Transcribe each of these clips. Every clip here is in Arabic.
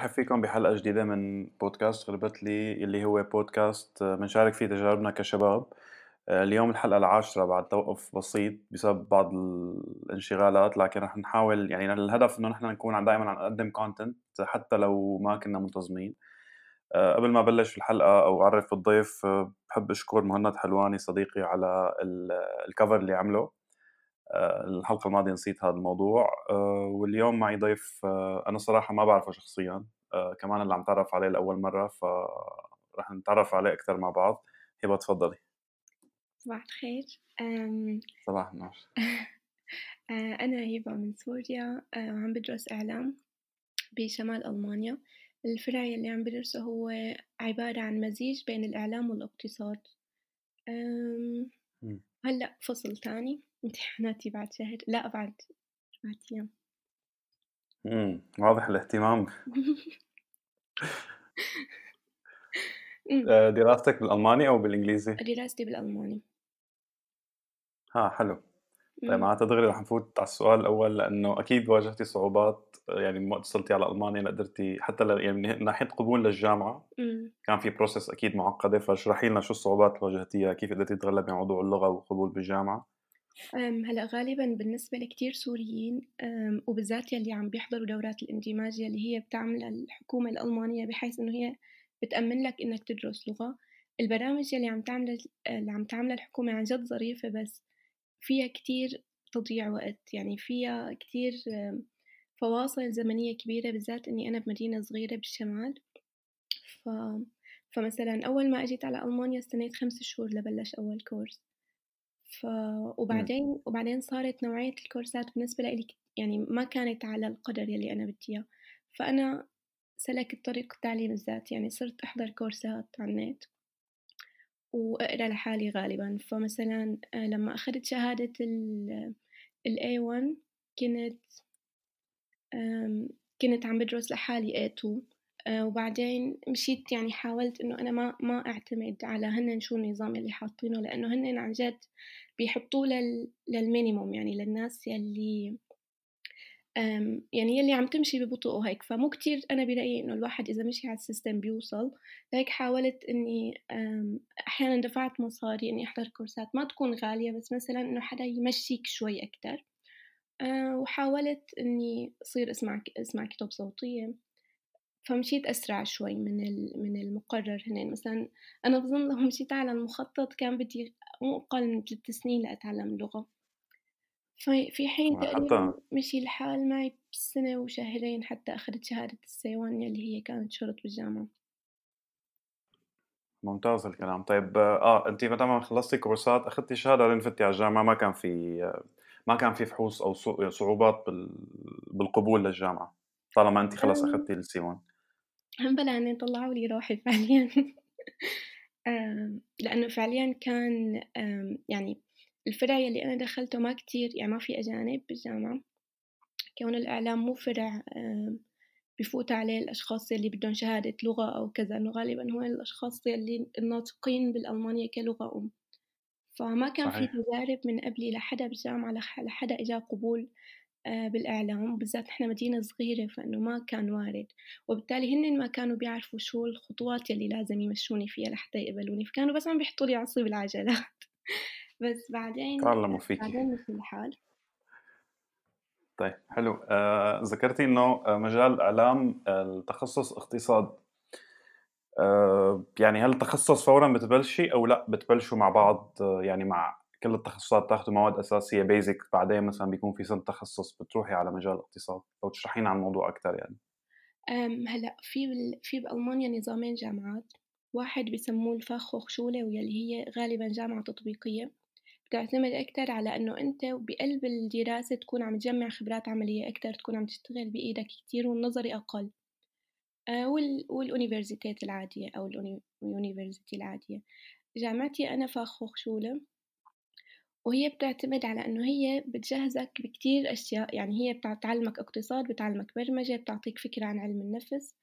برحب فيكم بحلقة جديدة من بودكاست غربت لي اللي هو بودكاست بنشارك فيه تجاربنا كشباب. اليوم الحلقة العاشرة بعد توقف بسيط بسبب بعض الانشغالات لكن رح نحاول يعني الهدف إنه نحن نكون دائما عم نقدم كونتنت حتى لو ما كنا منتظمين. آه، قبل ما بلش الحلقة أو أعرف الضيف آه، بحب أشكر مهند حلواني صديقي على الكفر اللي عمله. آه، الحلقة الماضية نسيت هذا الموضوع. واليوم معي ضيف أنا صراحة ما بعرفه شخصيا. كمان اللي عم تعرف عليه لأول مرة فرح نتعرف عليه أكثر مع بعض. هبة تفضلي. صباح الخير. صباح النور. آه، أنا هبة من سوريا. آه، وعم بدرس إعلام بشمال ألمانيا. الفرع اللي عم بدرسه هو عبارة عن مزيج بين الإعلام والاقتصاد. هلأ فصل تاني. امتحاناتي بعد شهر لا بعد بعد أيام. امم واضح الاهتمام آه، دراستك بالألماني أو بالإنجليزي؟ دراستي بالألماني. ها حلو. طيب معناتها دغري رح نفوت على السؤال الأول لأنه أكيد واجهتي صعوبات يعني وقت وصلتي على ألمانيا لقدرتي حتى يعني من ناحية قبول للجامعة إمم. كان في process أكيد معقدة. فاشرحي لنا شو الصعوبات اللي واجهتيها كيف قدرتي تتغلبي على موضوع اللغة والقبول بالجامعة؟ هلأ غالبا بالنسبة لكتير سوريين وبالذات يلي عم بيحضروا دورات الاندماج يلي هي بتعملها الحكومة الألمانية بحيث إنه هي بتأمن لك إنك تدرس لغة البرامج يلي عم تعمل اللي عم تعملها الحكومة عن جد ظريفة بس فيها كتير تضييع وقت يعني فيها كتير فواصل زمنية كبيرة بالذات إني أنا بمدينة صغيرة بالشمال. ف... فمثلا أول ما أجيت على ألمانيا استنيت خمس شهور لبلش أول كورس. ف... وبعدين وبعدين صارت نوعية الكورسات بالنسبة لي يعني ما كانت على القدر يلي أنا بدي إياه. فأنا سلكت طريق التعليم الذاتي يعني صرت أحضر كورسات على النت وأقرأ لحالي غالبا. فمثلا آه، لما أخذت شهادة ال A1 كنت كنت عم بدرس لحالي A2 آه، وبعدين مشيت يعني حاولت إنه أنا ما ما أعتمد على هن شو النظام اللي حاطينه لأنه هن عن جد بيحطوه لل لل minimum يعني للناس يلي يعني يلي عم تمشي ببطء وهيك فمو كتير أنا برأيي إنه الواحد إذا مشي على ال system بيوصل. لهيك حاولت إني أحيانا دفعت مصاري إني أحضر كورسات ما تكون غالية بس مثلا إنه حدا يمشيك شوي أكتر. آه، وحاولت إني أصير أسمع أسمع كتب صوتية. فمشيت أسرع شوي من من المقرر هنا مثلا أنا بظن لو مشيت على المخطط كان بدي مو أقل من ثلاث سنين لأتعلم اللغة في حين تقريبا مشي الحال معي بسنة وشهرين حتى أخذت شهادة السيوان اللي هي كانت شرط بالجامعة. ممتاز الكلام. طيب آه انت متى ما خلصتي كورسات أخذتي شهادة لين فتي على الجامعة؟ ما كان في ما كان في فحوص أو صعوبات بالقبول للجامعة طالما انت خلص أخذتي السي 1 بلا اني طلعوا لي روحي فعليا. لأنه فعليا كان يعني الفرع يلي أنا دخلته ما كتير يعني ما في أجانب بالجامعة. كون الإعلام مو فرع بفوت عليه الأشخاص اللي بدهم شهادة لغة أو كذا إنه غالبا هو الأشخاص اللي الناطقين بالألمانية كلغة أم. فما كان صحيح. في تجارب من قبلي لحدا بالجامعة لحدا إجا قبول. بالإعلام وبالذات إحنا مدينة صغيرة فإنه ما كان وارد. وبالتالي هن ما كانوا بيعرفوا شو الخطوات يلي لازم يمشوني فيها لحتى يقبلوني. فكانوا بس عم بيحطوا لي عصي بالعجلات بس بعدين تعلموا فيكي. بعدين مثل الحال. طيب حلو. آه ذكرتي إنه آه، مجال الإعلام آه، التخصص اقتصاد. آه يعني هل التخصص فورا بتبلشي أو لأ بتبلشوا مع بعض آه يعني مع كل التخصصات تاخذوا مواد أساسية بيزك بعدين مثلا بيكون في سنة تخصص بتروحي على مجال الاقتصاد لو تشرحين عن الموضوع أكثر يعني. هلأ في في بألمانيا نظامين جامعات واحد بسموه الفاخ وخشولة واللي هي غالبا جامعة تطبيقية. بتعتمد أكتر على إنه أنت بقلب الدراسة تكون عم تجمع خبرات عملية أكتر تكون عم تشتغل بإيدك كتير والنظري أقل. آه والأونيفرزيتات العادية أو الأونيفرزيتي العادية. جامعتي أنا فاخ شولة وهي بتعتمد على إنه هي بتجهزك بكتير أشياء يعني هي بتعلمك اقتصاد بتعلمك برمجة بتعطيك فكرة عن علم النفس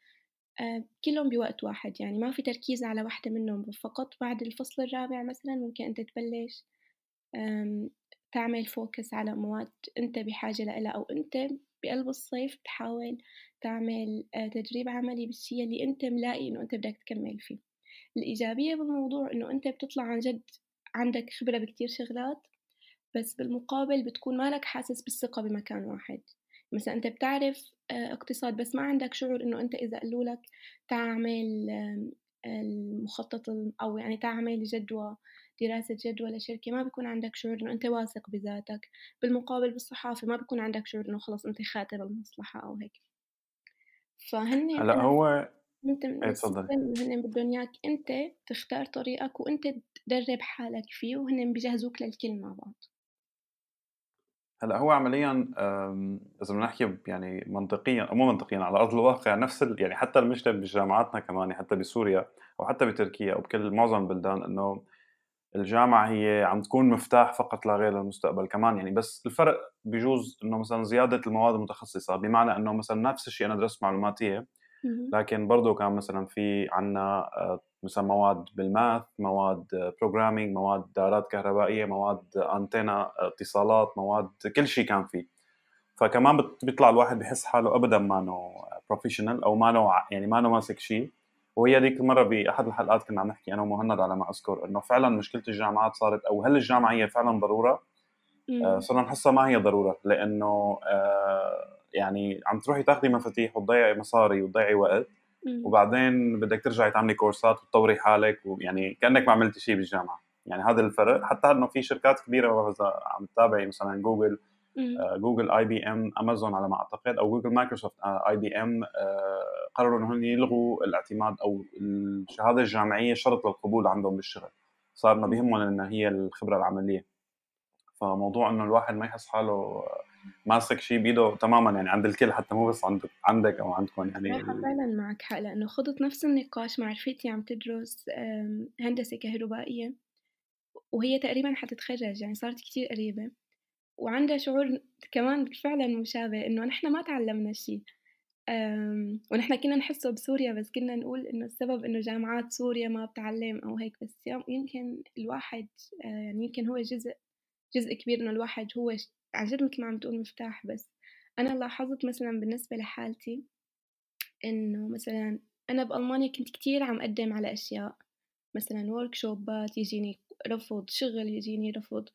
آه كلهم بوقت واحد يعني ما في تركيز على واحدة منهم فقط بعد الفصل الرابع مثلا ممكن أنت تبلش تعمل فوكس على مواد أنت بحاجة لها أو أنت بقلب الصيف تحاول تعمل آه، تدريب عملي بالشيء اللي أنت ملاقي إنه أنت بدك تكمل فيه. الإيجابية بالموضوع إنه أنت بتطلع عن جد عندك خبرة بكتير شغلات بس بالمقابل بتكون مالك حاسس بالثقة بمكان واحد. مثلا أنت بتعرف آه، اقتصاد بس ما عندك شعور إنه أنت إذا قالوا لك تعمل المخطط أو يعني تعمل جدوى دراسة جدوى لشركة ما بيكون عندك شعور إنه أنت واثق بذاتك. بالمقابل بالصحافة ما بيكون عندك شعور إنه خلص أنت خاتم المصلحة أو هيك. فهن هلأ هو انت تفضل. هن بدهم إياك أنت تختار طريقك وأنت تدرب حالك فيه وهن بيجهزوك للكل مع بعض. هلأ هو عمليا إذا بدنا نحكي يعني منطقيا أو مو منطقيا على أرض الواقع نفس يعني حتى المشكلة بجامعاتنا كمان حتى بسوريا أو حتى بتركيا أو بكل معظم البلدان إنه الجامعة هي عم تكون مفتاح فقط لا غير للمستقبل كمان يعني بس الفرق بجوز إنه مثلا زيادة المواد المتخصصة بمعنى إنه مثلا نفس الشيء أنا درست معلوماتية لكن برضه كان مثلا في عنا آه، مثلا مواد بال math مواد programming مواد دارات كهربائية مواد انتنا اتصالات مواد كل شيء كان فيه فكمان بيطلع الواحد بحس حاله ابدا ما نو professional أو ما نو يعني ما نو ماسك شيء وهي ديك المرة باحد الحلقات كنا عم نحكي أنا ومهند على ما أذكر إنه فعلا مشكلة الجامعات صارت أو هل الجامعة هي فعلا ضرورة؟ آه صرنا نحسها ما هي ضرورة لأنه آه يعني عم تروحي تاخذي مفاتيح وتضيعي مصاري وتضيعي وقت وبعدين بدك ترجعي تعملي كورسات وتطوري حالك ويعني كأنك ما عملتي شيء بالجامعة. يعني هذا الفرق. حتى إنه في شركات كبيرة إذا عم تتابعي مثلا جوجل آه جوجل IBM امازون على ما أعتقد أو جوجل مايكروسوفت IBM قرروا إنهم يلغوا الاعتماد أو الشهادة الجامعية شرط للقبول عندهم بالشغل. صار ما بيهمهم ان هي الخبرة العملية. فموضوع إنه الواحد ما يحس حاله ماسك شيء بيده تماما يعني عند الكل حتى مو بس عندك عندك أو عندكم يعني فعلا معك حق لأنه خضت نفس النقاش مع رفيقتي عم تدرس هندسة كهربائية وهي تقريبا حتتخرج يعني صارت كتير قريبة وعندها شعور كمان فعلا مشابه إنه نحن ما تعلمنا شيء ونحن كنا نحسه بسوريا بس كنا نقول إنه السبب إنه جامعات سوريا ما بتعلم أو هيك بس يمكن الواحد آه، يعني يمكن هو جزء جزء كبير إنه الواحد هو مثل ما عم تقول مفتاح بس. أنا لاحظت مثلا بالنسبة لحالتي إنه مثلا أنا بألمانيا كنت كتير عم أقدم على أشياء. مثلا workshop ات يجيني رفض شغل يجيني رفض.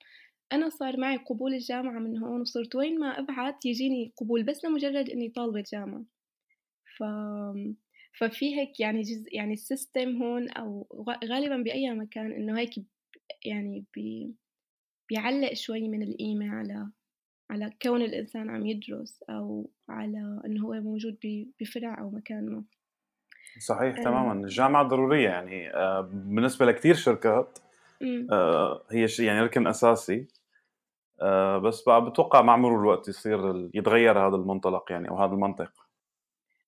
أنا صار معي قبول الجامعة من هون وصرت وين ما أبعت يجيني قبول بس لمجرد إني طالبة جامعة. ف... ففي هيك يعني جزء يعني ال system هون أو غالبا بأي مكان إنه هيك يعني بي... بيعلق شوي من القيمة على على كون الإنسان عم يدرس أو على إنه هو موجود بفرع أو مكان ما. صحيح آه. تماما. الجامعة ضرورية يعني. آه، بالنسبة لكثير شركات آه، هي شيء يعني ركن أساسي. بس بقى بتوقع مع مرور الوقت يصير يتغير هذا المنطلق يعني أو هذا المنطق.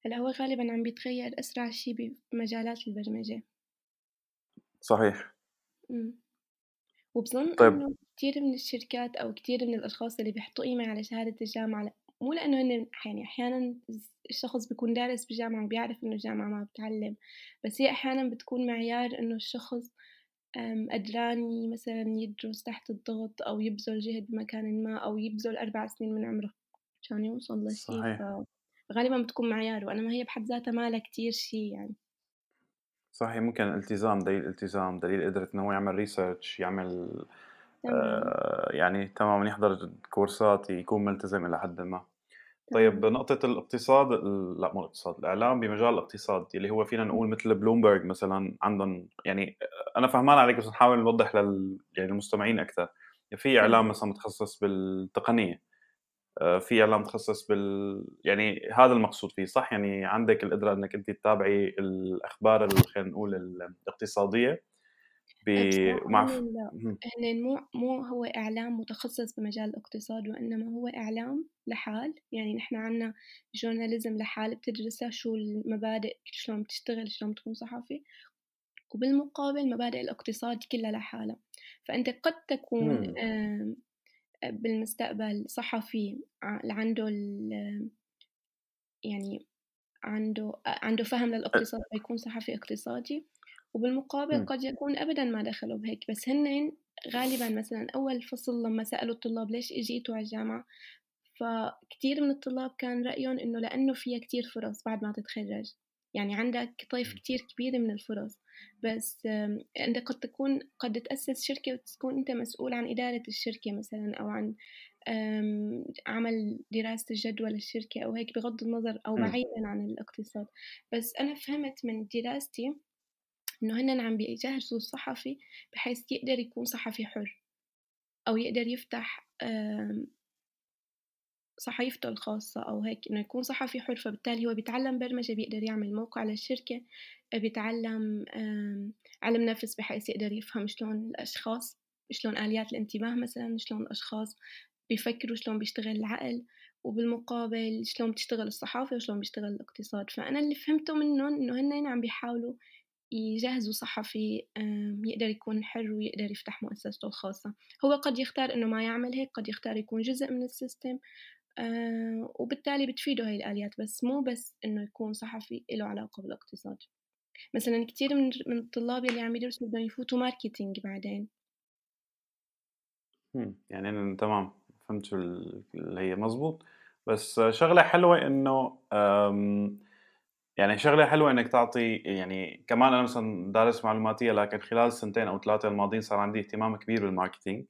هلأ هو غالبا عم بيتغير أسرع شيء بمجالات البرمجة. صحيح. مم. وبظن طيب. إنه كتير من الشركات أو كتير من الأشخاص اللي بيحطوا قيمة على شهادة الجامعة مو لأنه هن يعني أحيانا الشخص بيكون دارس بجامعة وبيعرف إنه الجامعة ما بتعلم بس هي أحيانا بتكون معيار إنه الشخص قدران مثلا يدرس تحت الضغط أو يبذل جهد بمكان ما أو يبذل أربع سنين من عمره عشان يوصل لشيء غالبا بتكون معيار وأنا ما هي بحد ذاتها ما كتير شيء يعني. صحيح ممكن الالتزام دليل التزام دليل قدرة إنه هو يعمل ريسيرش يعمل آه يعني تماما يحضر كورسات يكون ملتزم إلى حد ما. طيب نقطة الاقتصاد لا مو الاقتصاد الإعلام بمجال الاقتصاد اللي هو فينا نقول مثل بلومبرج مثلا عندهم يعني أنا فهمان عليك بس نحاول نوضح لل يعني المستمعين أكثر. في إعلام مثلا متخصص بالتقنية آه، في إعلام متخصص بال يعني هذا المقصود فيه صح؟ يعني عندك القدرة إنك أنت تتابعي الأخبار خلينا نقول الاقتصادية. ب... مع هن مو مو هو إعلام متخصص بمجال الاقتصاد وإنما هو إعلام لحال. يعني نحن عنا جورناليزم لحال بتدرسها شو المبادئ شلون بتشتغل شلون بتكون صحفي. وبالمقابل مبادئ الاقتصاد كلها لحالها. فأنت قد تكون بالمستقبل صحفي عنده يعني عنده عنده فهم للاقتصاد فيكون صحفي اقتصادي. وبالمقابل قد يكون ابدا ما دخلوا بهيك. بس هن غالبا مثلا أول فصل لما سألوا الطلاب ليش إجيتوا على الجامعة فكتير من الطلاب كان رأيهم إنه لأنه فيها كتير فرص بعد ما تتخرج. يعني عندك طيف كتير كبير من الفرص. بس أنت قد تكون قد تأسس شركة وتكون أنت مسؤول عن إدارة الشركة مثلا أو عن عمل دراسة الجدوى للشركة أو هيك بغض النظر أو بعيدا عن الاقتصاد. بس أنا فهمت من دراستي إنه هن عم بيجهزوا الصحفي بحيث يقدر يكون صحفي حر أو يقدر يفتح صحيفته الخاصة أو هيك إنه يكون صحفي حر. فبالتالي هو بيتعلم برمجة بيقدر يعمل موقع للشركة بيتعلم علم نفس بحيث يقدر يفهم شلون الأشخاص شلون آليات الانتباه مثلا شلون الأشخاص بيفكروا شلون بيشتغل العقل وبالمقابل شلون بتشتغل الصحافة وشلون بيشتغل الاقتصاد. فأنا اللي فهمته منهم إنه هن عم بيحاولوا يجهزوا صحفي يقدر يكون حر ويقدر يفتح مؤسسته الخاصة. هو قد يختار إنه ما يعمل هيك قد يختار يكون جزء من ال system وبالتالي بتفيده هاي الآليات بس مو بس إنه يكون صحفي له علاقة بالاقتصاد. مثلا كتير من من الطلاب اللي عم يدرسوا بدهم يفوتوا marketing بعدين. يعني أنا تمام فهمت اللي هي مزبوط. بس شغلة حلوة إنه يعني شغلة حلوة إنك تعطي يعني كمان أنا مثلا دارس معلوماتية لكن خلال السنتين أو ثلاثة الماضيين صار عندي اهتمام كبير بال marketing.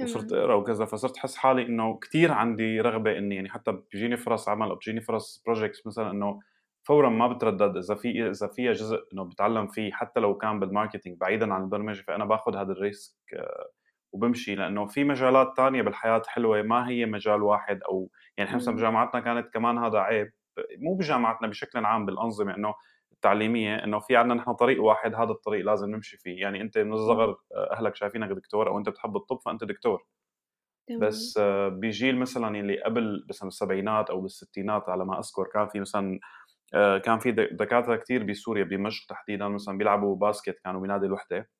وصرت أقرأ وكذا فصرت أحس حالي إنه كثير عندي رغبة إني يعني حتى بيجيني فرص عمل أو بيجيني فرص projects مثلا إنه فورا ما بتردد إذا في إذا فيها جزء إنه بتعلم فيه حتى لو كان بال marketing بعيدا عن البرمجة فأنا باخذ هذا ال risk آه، وبمشي. لأنه في مجالات تانية بالحياة حلوة ما هي مجال واحد أو يعني إحنا مثلا بجامعاتنا كانت كمان هذا عيب. مو بجامعاتنا بشكل عام بالأنظمة إنه التعليمية إنه في عندنا نحن طريق واحد هذا الطريق لازم نمشي فيه. يعني أنت من الصغر آه، أهلك شايفينك دكتور أو أنت بتحب الطب فأنت دكتور. بس آه، بجيل مثلا اللي قبل مثلا بالسبعينات أو بالستينات على ما أذكر كان في مثلا آه، كان في دكاترة كثير بسوريا بدمشق تحديدا مثلا بيلعبوا باسكت كانوا بنادي الوحدة.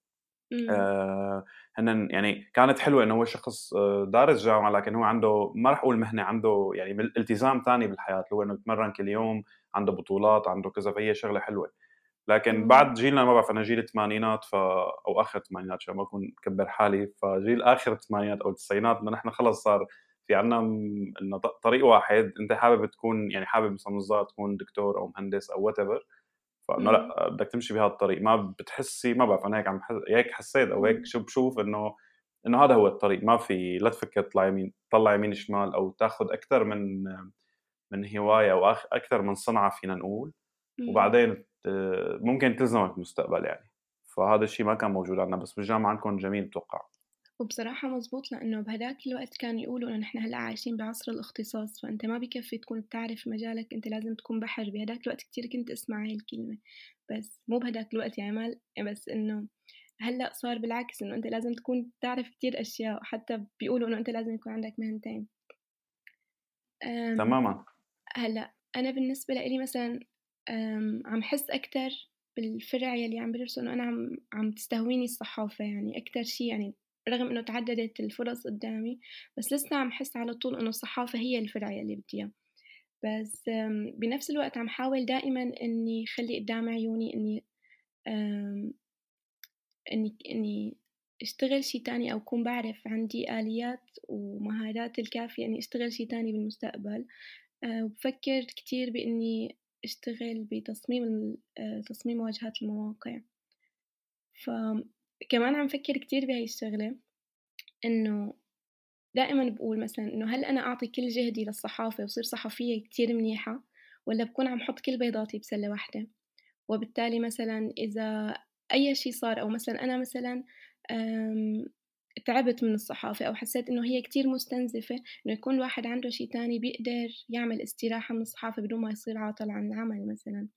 آه هن يعني كانت حلوة إنه هو شخص دارس جامعة لكن هو عنده ما راح أقول مهنة عنده يعني التزام ثاني بالحياة اللي هو إنه يتمرن كل يوم عنده بطولات عنده كذا فهي شغلة حلوة. لكن بعد جيلنا ما بعرف أنا جيل الثمانينات ف أو آخر الثمانينات عشان ما أكون كبر حالي فجيل آخر الثمانينات أو التسعينات نحن خلص صار في عنا إنه طريق واحد أنت حابب تكون يعني حابب مثلا تكون دكتور أو مهندس أو whatever فإنه لأ بدك تمشي بهذا الطريق ما بتحسي ما بعرف أنا هيك عم هيك حسيت أو هيك شو بشوف إنه إنه هذا هو الطريق. ما في لا تفكر تطلع يمين تطلع يمين شمال أو تاخذ أكثر من من هواية أو أكثر من صنعة فينا نقول. وبعدين ممكن تلزمك بالمستقبل يعني. فهذا الشيء ما كان موجود عندنا بس بالجامعة عندكم جميل بتوقع. وبصراحة مزبوط لأنه بهداك الوقت كانوا يقولوا إنه نحن هلأ عايشين بعصر الاختصاص فأنت ما بكفي تكون بتعرف مجالك أنت لازم تكون بحر. بهداك الوقت كتير كنت أسمع هاي الكلمة بس مو بهداك الوقت يعني ما بس إنه هلأ صار بالعكس إنه أنت لازم تكون تعرف كتير أشياء حتى بيقولوا إنه أنت لازم يكون عندك مهنتين. تماما. هلأ أنا بالنسبة لإلي مثلا عم حس أكتر بالفرع يلي عم بدرسه إنه أنا عم عم تستهويني الصحافة يعني أكتر شي يعني رغم إنه تعددت الفرص قدامي بس لسه عم حس على طول إنه الصحافة هي الفرع يلي بدي بس بنفس الوقت عم حاول دائما إني خلي قدام عيوني إني إني إني أشتغل شي تاني أو أكون بعرف عندي آليات ومهارات الكافية إني أشتغل شي تاني بالمستقبل. آه، وبفكر كتير بإني أشتغل بتصميم آه، تصميم واجهات المواقع. فكمان عم فكر كتير بهاي الشغلة إنه دائما بقول مثلا إنه هل أنا أعطي كل جهدي للصحافة وصير صحفية كتير منيحة ولا بكون عم حط كل بيضاتي بسلة واحدة وبالتالي مثلا إذا أي شي صار أو مثلا أنا مثلا تعبت من الصحافة أو حسيت إنه هي كتير مستنزفة إنه يكون الواحد عنده شي تاني بيقدر يعمل استراحة من الصحافة بدون ما يصير عاطل عن العمل مثلا.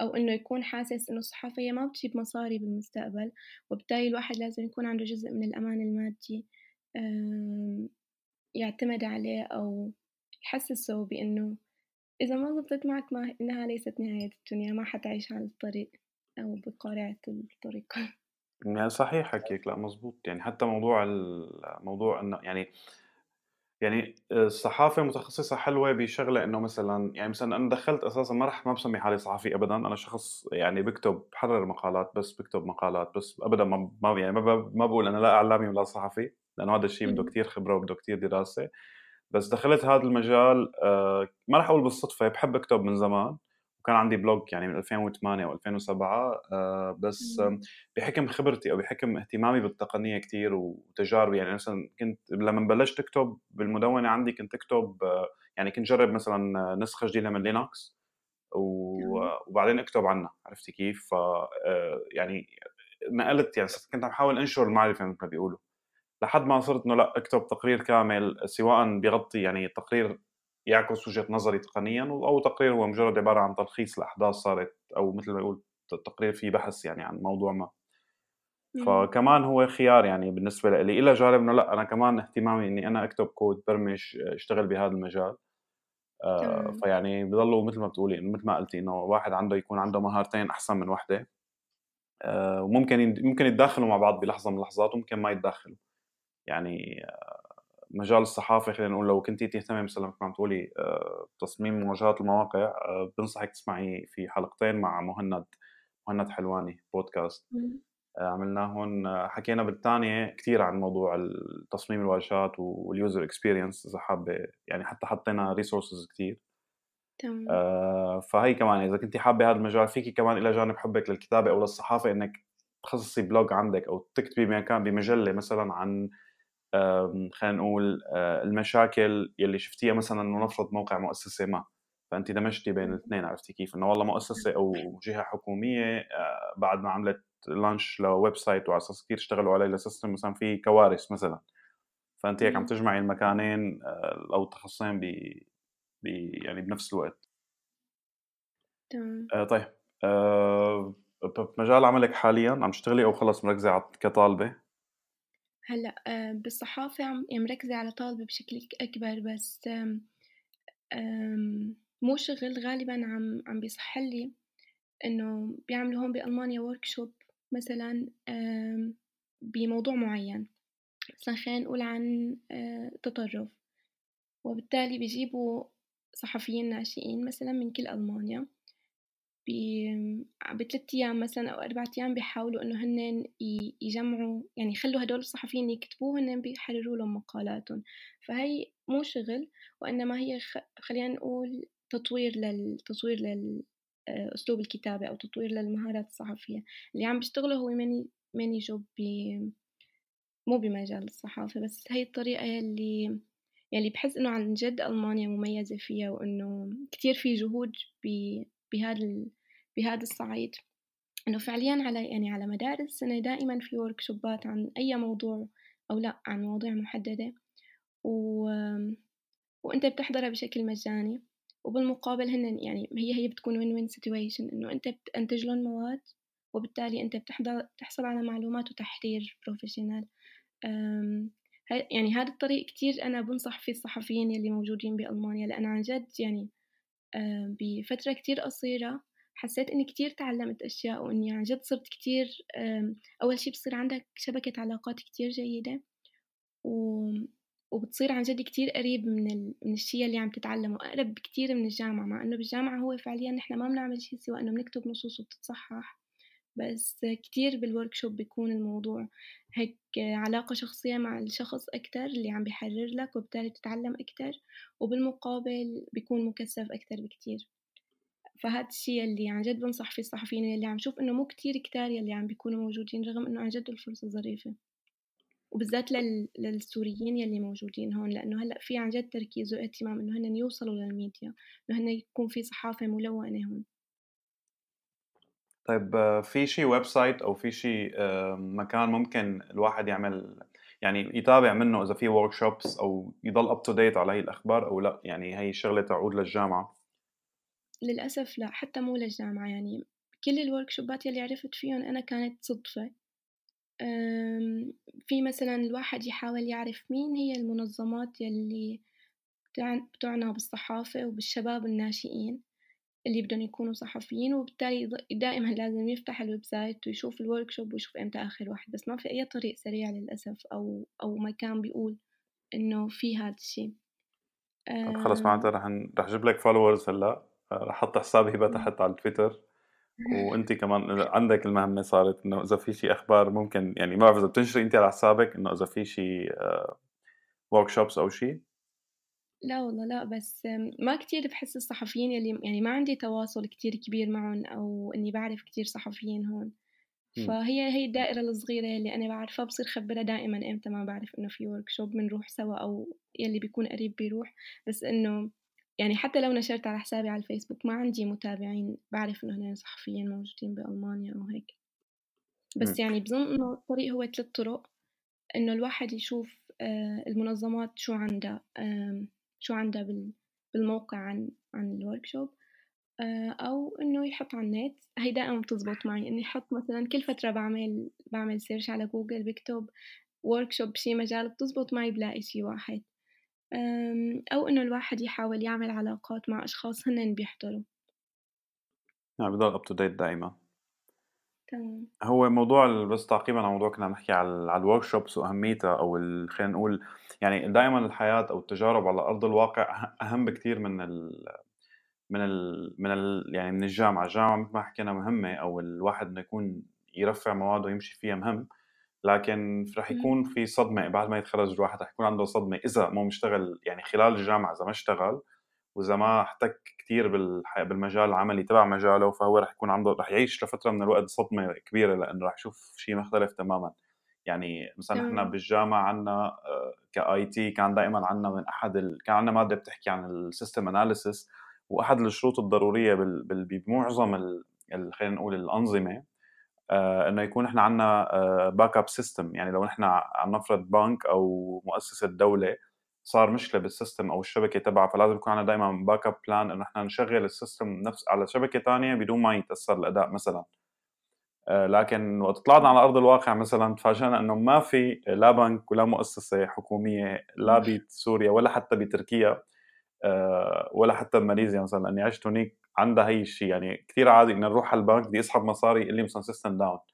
أو إنه يكون حاسس إنه الصحافة هي ما بتجيب مصاري بالمستقبل وبالتالي الواحد لازم يكون عنده جزء من الأمان المادي يعتمد عليه أو يحسسه بإنه إذا ما زبطت معك ما إنها ليست نهاية الدنيا ما حتعيش على الطريق أو بقارعة الطريق. صحيح حكيك لأ مضبوط، يعني حتى موضوع الموضوع إنه يعني يعني الصحافة متخصصة حلوة بشغلة إنه مثلًا يعني مثلًا أنا دخلت أساسًا ما رح ما بسمي حالي صحفي أبدًا، أنا شخص يعني بكتب بحرر مقالات بس بكتب مقالات بس أبدًا ما ما يعني ما ما بقول أنا لا إعلامي ولا صحفي، لأنه هذا الشيء بده كتير خبرة وبده كتير دراسة، بس دخلت هذا المجال آه، ما راح أقول بالصدفة بحب أكتب من زمان. وكان عندي blog يعني من 2008 أو 2007 آه، بس بحكم خبرتي أو بحكم اهتمامي بالتقنية كثير وتجاربي يعني مثلا كنت لما بلشت اكتب بالمدونة عندي كنت اكتب آه، يعني كنت جرب مثلا نسخة جديدة من Linux وبعدين اكتب عنها عرفتي كيف؟ ف يعني نقلت يعني كنت عم بحاول انشر المعرفه مثل ما بيقولوا لحد ما صرت إنه لا اكتب تقرير كامل سواء بيغطي يعني تقرير يعكس وجهه نظري تقنيا أو تقرير هو مجرد عبارة عن تلخيص لأحداث صارت أو مثل ما يقول تقرير فيه بحث يعني عن موضوع ما. فكمان هو خيار يعني بالنسبة لي إلى جانب إنه لا أنا كمان اهتمامي إني أنا أكتب كود برمج أشتغل بهذا المجال. آه فيعني بضلوا مثل ما بتقولي مثل ما قلتي إنه واحد عنده يكون عنده مهارتين أحسن من وحدة. آه وممكن ممكن يتداخلوا مع بعض بلحظة من اللحظات وممكن ما يتداخلوا. يعني مجال الصحافة خلينا نقول لو كنتي تهتمي مثلا مثل ما عم تقولي تصميم واجهات المواقع بنصحك تسمعي في حلقتين مع مهند مهند حلواني بودكاست. عملناهن حكينا بالثانية كثير عن موضوع تصميم الواجهات وال user experience إذا حابة يعني حتى حطينا resources كثير تمام. آه فهي كمان إذا كنت حابة هذا المجال فيكي كمان إلى جانب حبك للكتابة أو للصحافة إنك تخصصي blog عندك أو تكتبي بمكان بمجلة مثلا عن خلينا نقول آه، المشاكل يلي شفتيها مثلا ونفرض موقع مؤسسة ما فانت دمجتي بين الاثنين عرفتي كيف؟ إنه والله مؤسسة أو جهة حكومية آه، بعد ما عملت launch ل website وعلى أساس كثير اشتغلوا عليه ل system مثلا في كوارث مثلا. فانت هيك عم تجمعي المكانين آه، أو التخصصين ب يعني بنفس الوقت. تمام. آه طيب آه بمجال عملك حاليا عم تشتغلي أو خلص مركزة كطالبة؟ آه، بالصحافة عم يعني مركزة على طالبة بشكل أكبر بس مو شغل غالبا عم عم بيصحلي إنه بيعملوا هون بألمانيا workshop مثلا بموضوع معين. مثلا خلينا نقول عن التطرف آه، وبالتالي بيجيبوا صحفيين ناشئين مثلا من كل ألمانيا. بثلاث أيام مثلا أو أربعة أيام بيحاولوا إنه هن يجمعوا يعني يخلوا هدول الصحفيين يكتبوا هن بيحرروا لهم مقالاتهم. فهي مو شغل وإنما هي خلينا نقول تطوير للتطوير لل أسلوب الكتابة أو تطوير للمهارات الصحفية. اللي عم بيشتغله هو ماني ماني جوب مو بمجال الصحافة بس هي الطريقة يلي يلي بحس إنه عن جد ألمانيا مميزة فيها وإنه كتير في جهود بهذا بهذا الصعيد. إنه فعليا على يعني على مدار السنة دائما في workshop ات عن أي موضوع أو لا عن مواضيع محددة. و... وأنت بتحضرها بشكل مجاني. وبالمقابل هن يعني هي هي بتكون win-win situation إنه أنت بتنتج لهم مواد وبالتالي أنت بتحضر بتحصل على معلومات وتحرير بروفيشنال يعني هذا الطريق كتير أنا بنصح فيه الصحفيين يلي موجودين بألمانيا. لأن عن جد يعني بفترة كتير قصيرة حسيت إني كتير تعلمت أشياء وإني عن جد صرت كتير أول شي بصير عندك شبكة علاقات كتير جيدة و... وبتصير عن جد كتير قريب من, ال... من الشيء اللي عم تتعلمه أقرب بكتير من الجامعة مع إنه بالجامعة هو فعليا نحن ما بنعمل شيء سوى إنه بنكتب نصوص وبتتصحح بس كتير بالوركشوب بيكون الموضوع هيك علاقة شخصية مع الشخص أكتر اللي عم بيحرر لك وبالتالي بتتعلم أكتر وبالمقابل بيكون مكثف أكتر بكتير. فهذا الشيء اللي عن جد بنصح فيه الصحفيين اللي عم شوف إنه مو كتير كتار يلي عم بيكونوا موجودين رغم إنه عن جد الفرصة ظريفة. وبالذات لل... للسوريين يلي موجودين هون لأنه هلأ في عن جد تركيز واهتمام إنه هن يوصلوا للميديا إنه هن يكون في صحافة ملونة هون. طيب في شيء website أو في شيء مكان ممكن الواحد يعمل يعني يتابع منه إذا في workshops أو يضل up to date على هي الأخبار أو لأ؟ يعني هي الشغله تعود للجامعة. للأسف لا حتى مو للجامعة يعني. كل ال workshop ات يلي عرفت فيهم أنا كانت صدفة. في مثلا الواحد يحاول يعرف مين هي المنظمات يلي بتعنى بالصحافة وبالشباب الناشئين اللي بدهم يكونوا صحفيين وبالتالي دائما لازم يفتح ال website ويشوف ال workshop ويشوف إمتى آخر واحد. بس ما في أي طريق سريع للأسف أو أو مكان بيقول إنه في هذا الشيء خلص معناتها رح رح أجيب لك followers هلأ. رح أحط حسابي هبة تحت على التويتر. وانت كمان عندك المهمة صارت إنه إذا في شيء أخبار ممكن يعني ما بعرف إذا بتنشري انت على حسابك إنه إذا في شيء ورك شوبس أو شيء لا والله لأ، بس ما كتير باحس الصحفيين يلّي يعني ما عندي تواصل كتير كبير معهم أو إنّي باعرف كتير صحفيين هون، إمم. فهي هي الدائرة الصغيرة يلّي أنا باعرفها باصير خبّرها دائمًا إمتى ما باعرف إنه في workshop بنروح سوا أو يلّي بيكون قريب بيروح، بس إنه يعني حتى لو نشرت على حسابي على الفيسبوك ما عندي متابعين باعرف إنه هنن صحفيين موجودين بألمانيا أو هيك، بس إمم. يعني بظن إنه الطريق هو 3 طرق، إنه الواحد يشوف آآ المنظمات شو عندها شو عندها بال بالموقع عن عن الworkshop آآ أو إنه يحط على النت، هي دائمًا بتزبط معي إني أحط مثلًا كل فترة باعمل باعمل search على جوجل باكتب workshop بشي مجال بتزبط معي بلاقي شي واحد، أو إنه الواحد يحاول يعمل علاقات مع أشخاص هنن بيحضروا. يعني بضل up to date دايمًا. تمام. هو موضوع بس تعقيبًا على موضوع كنا نحكي على ال على الworkshops وأهميتها أو ال خلينا نقول يعني دايمًا الحياة أو التجارب على أرض الواقع أه أهم بكتير من ال من ال من ال يعني من الجامعة، الجامعة متل ما حكينا مهمة أو الواحد إنه يكون يرفّع مواده ويمشي فيها مهم، لكن رح إمم. يكون في صدمة بعد ما يتخرّج الواحد رح يكون عنده صدمة إذا مو مشتغل يعني خلال الجامعة إذا ما اشتغل وإذا ما احتك بالح بالمجال العملي تبع مجاله، فهو رح يكون عنده رح يعيش لفترة من الوقت صدمة كبيرة لإنه رح يشوف شي مختلف تمامًا، يعني مثلًا نحن تمام. بالجامعة عندنا آآ كIT كان دائمًا عندنا من أحد ال كان عندنا مادة بتحكي عن الsystem analysis وأحد الشروط الضرورية بال بال بمعظم ال خلينا نقول الأنظمة آآ إنه يكون نحن عندنا آآ backup system يعني لو نحن عم نفرض بنك أو مؤسسة دولة صار مشكلة بالسيستم أو الشبكة تبعها فلازم يكون عندنا دايمًا backup plan إنه نحن نشغّل السيستم نفس على شبكة تانية بدون ما يتأثّر الأداء مثلًا. آآ لكن وقت طلعنا على أرض الواقع مثلًا تفاجأنا إنه ما في لا بنك ولا مؤسسة حكومية لا بسوريا ولا حتى بتركيا آآ ولا حتى بماليزيا مثلًا لإني عِشت هونيك عندها هي الشي يعني كتير عادي إني نروح على البنك بدي أسحب مصاري يقول لي مثلًا system down.